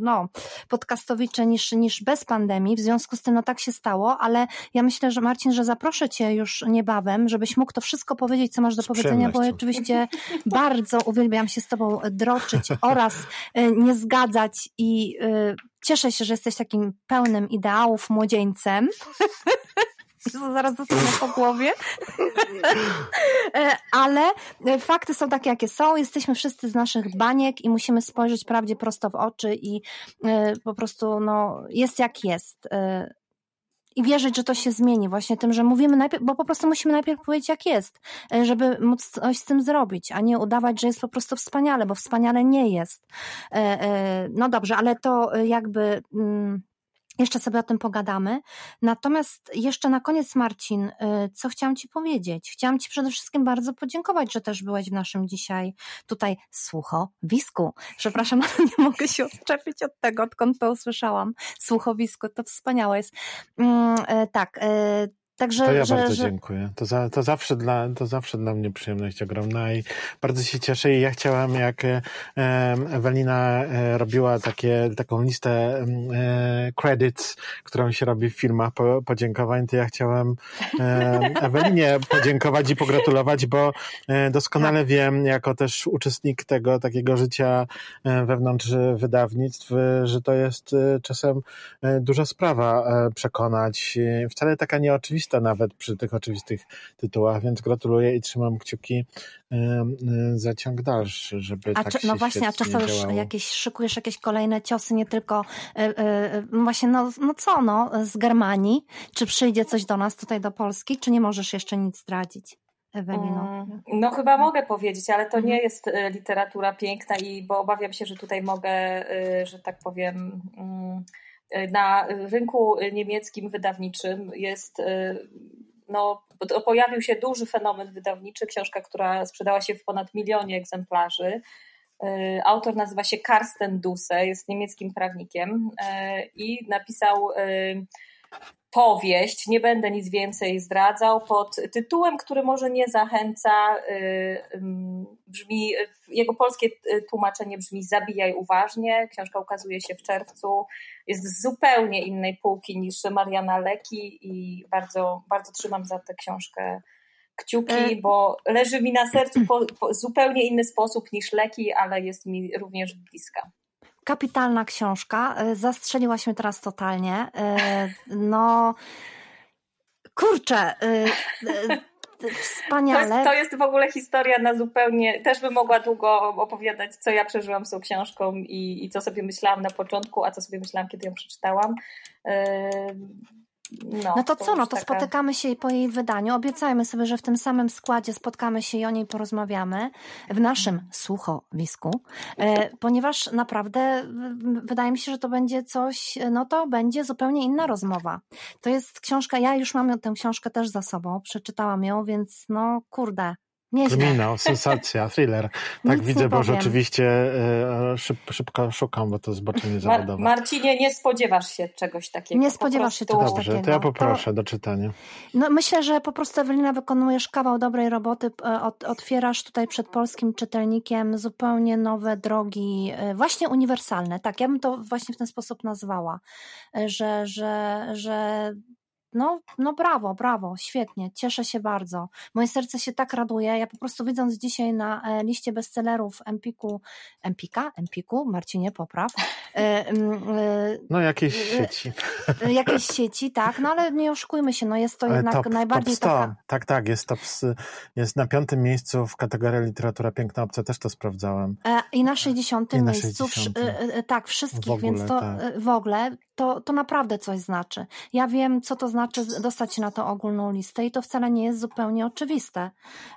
no, podcastowicze niż, niż bez pandemii. W związku z tym, no tak się stało, ale ja myślę, że Marcin, że zaproszę Cię już niebawem, żebyś mógł to wszystko powiedzieć, co masz do powiedzenia, bo oczywiście bardzo uwielbiam się z Tobą droczyć oraz nie zgadzać i cieszę się, że jesteś takim pełnym ideałów młodzieńcem. zaraz dostanę po głowie. E, ale fakty są takie, jakie są. Jesteśmy wszyscy z naszych baniek i musimy spojrzeć prawdzie prosto w oczy i y, po prostu no, jest jak jest i wierzyć, że to się zmieni właśnie tym, że mówimy najpierw, bo po prostu musimy najpierw powiedzieć jak jest, e, żeby móc coś z tym zrobić, a nie udawać, że jest po prostu wspaniale, bo wspaniale nie jest. E, e, no dobrze, ale to jakby mm, jeszcze sobie o tym pogadamy. Natomiast jeszcze na koniec, Marcin, y, co chciałam Ci powiedzieć? Chciałam Ci przede wszystkim bardzo podziękować, że też byłeś w naszym dzisiaj tutaj słuchowisku. Przepraszam, ale nie mogę się odczepić od tego, odkąd to usłyszałam. Słuchowisko, to wspaniałe jest. Mm, y, tak, y, Także, to ja że, bardzo że... dziękuję. To, za, to, zawsze dla, to zawsze dla mnie przyjemność ogromna i bardzo się cieszę i ja chciałam, jak e, Ewelina e, robiła takie, taką listę e, credits, którą się robi w filmach po, podziękowań, to ja chciałem e, Ewelinie podziękować i pogratulować, bo e, doskonale tak. wiem, jako też uczestnik tego takiego życia e, wewnątrz wydawnictw, że to jest czasem duża sprawa przekonać. Wcale taka nieoczywista nawet przy tych oczywistych tytułach, więc gratuluję i trzymam kciuki za ciąg dalszy, żeby a tak czy, No właśnie, a czasem już jakieś, szykujesz jakieś kolejne ciosy, nie tylko e, e, no właśnie, no, no co, no, z Germanii? Czy przyjdzie coś do nas tutaj do Polski, czy nie możesz jeszcze nic zdradzić? Ewelino? Mm, no chyba mogę powiedzieć, ale to nie jest e, literatura piękna i bo obawiam się, że tutaj mogę, że tak powiem mm, na rynku niemieckim wydawniczym jest no, pojawił się duży fenomen wydawniczy, książka, która sprzedała się w ponad milionie egzemplarzy. Autor nazywa się Karsten Dusse, jest niemieckim prawnikiem i napisał powieść, nie będę nic więcej zdradzał, pod tytułem, który może nie zachęca, y, brzmi, jego polskie tłumaczenie brzmi Zabijaj uważnie. Książka ukazuje się w czerwcu, jest z zupełnie innej półki niż Mariana Leki i bardzo, bardzo trzymam za tę książkę kciuki, e, bo leży mi na sercu po zupełnie inny sposób niż Leki, ale jest mi również bliska. Kapitalna książka. E, zastrzeliłaś mnie teraz totalnie. E, no, kurczę, e, wspaniale. To jest, to jest w ogóle historia na zupełnie, też bym mogła długo opowiadać, co ja przeżyłam z tą książką i, i co sobie myślałam na początku, a co sobie myślałam, kiedy ją przeczytałam. No, no to, to co, no to taka... spotykamy się po jej wydaniu. Obiecajmy sobie, że w tym samym składzie spotkamy się i o niej porozmawiamy w naszym słuchowisku, e, ponieważ naprawdę wydaje mi się, że to będzie coś, no to będzie zupełnie inna rozmowa. To jest książka, ja już mam tę książkę też za sobą, przeczytałam ją, więc no kurde, Nieźle. Kryminał, sensacja, thriller. Tak Nic widzę, bo rzeczywiście e, szyb, szybko szukam, bo to zboczenie zawodowe. Mar Marcinie, nie spodziewasz się czegoś takiego. Nie spodziewasz się czegoś Dobrze, takiego. to ja poproszę to... do czytania. No myślę, że po prostu Ewelina wykonujesz kawał dobrej roboty. E, Ot, otwierasz tutaj przed polskim czytelnikiem zupełnie nowe drogi, e, właśnie uniwersalne. Tak, ja bym to właśnie w ten sposób nazwała, że, że, że no, no brawo, brawo, świetnie, cieszę się bardzo. Moje serce się tak raduje. Ja po prostu widząc dzisiaj na e, liście bestsellerów Empiku, Empika, Empiku, Marcinie, popraw. E, e, no jakieś sieci. Jakieś sieci, tak, no ale nie oszukujmy się, no jest to jednak top, najbardziej top 100. Taka... Tak, tak, jest top, jest na piątym miejscu w kategorii literatura piękna obca, też to sprawdzałem. I na 60. I na miejscu, 60. tak, wszystkich, ogóle, więc to tak. w ogóle to, to naprawdę coś znaczy. Ja wiem, co to znaczy dostać się na tą ogólną listę i to wcale nie jest zupełnie oczywiste.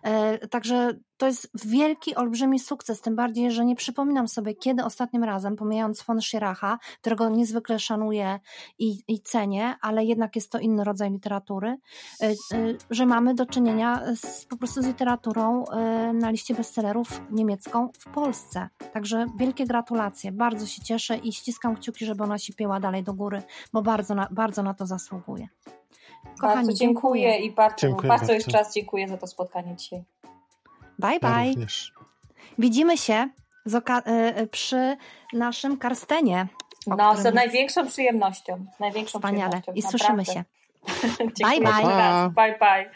E, także to jest wielki, olbrzymi sukces, tym bardziej, że nie przypominam sobie, kiedy ostatnim razem, pomijając von Schiracha, którego niezwykle szanuję i, i cenię, ale jednak jest to inny rodzaj literatury, y, y, że mamy do czynienia z, po prostu z literaturą na liście bestsellerów niemiecką w Polsce. Także wielkie gratulacje, bardzo się cieszę i ściskam kciuki, żeby ona się pięła dalej do góry, bo bardzo na, bardzo na to zasługuje. Kochani, bardzo dziękuję, dziękuję i bardzo, dziękuję bardzo, bardzo jeszcze raz dziękuję za to spotkanie dzisiaj. Bye, bye. Ja Widzimy się y, przy naszym Karstenie. No, z największą przyjemnością. Z największą Wspaniale. Przyjemnością, I słyszymy się. bye, bye. Bye, bye.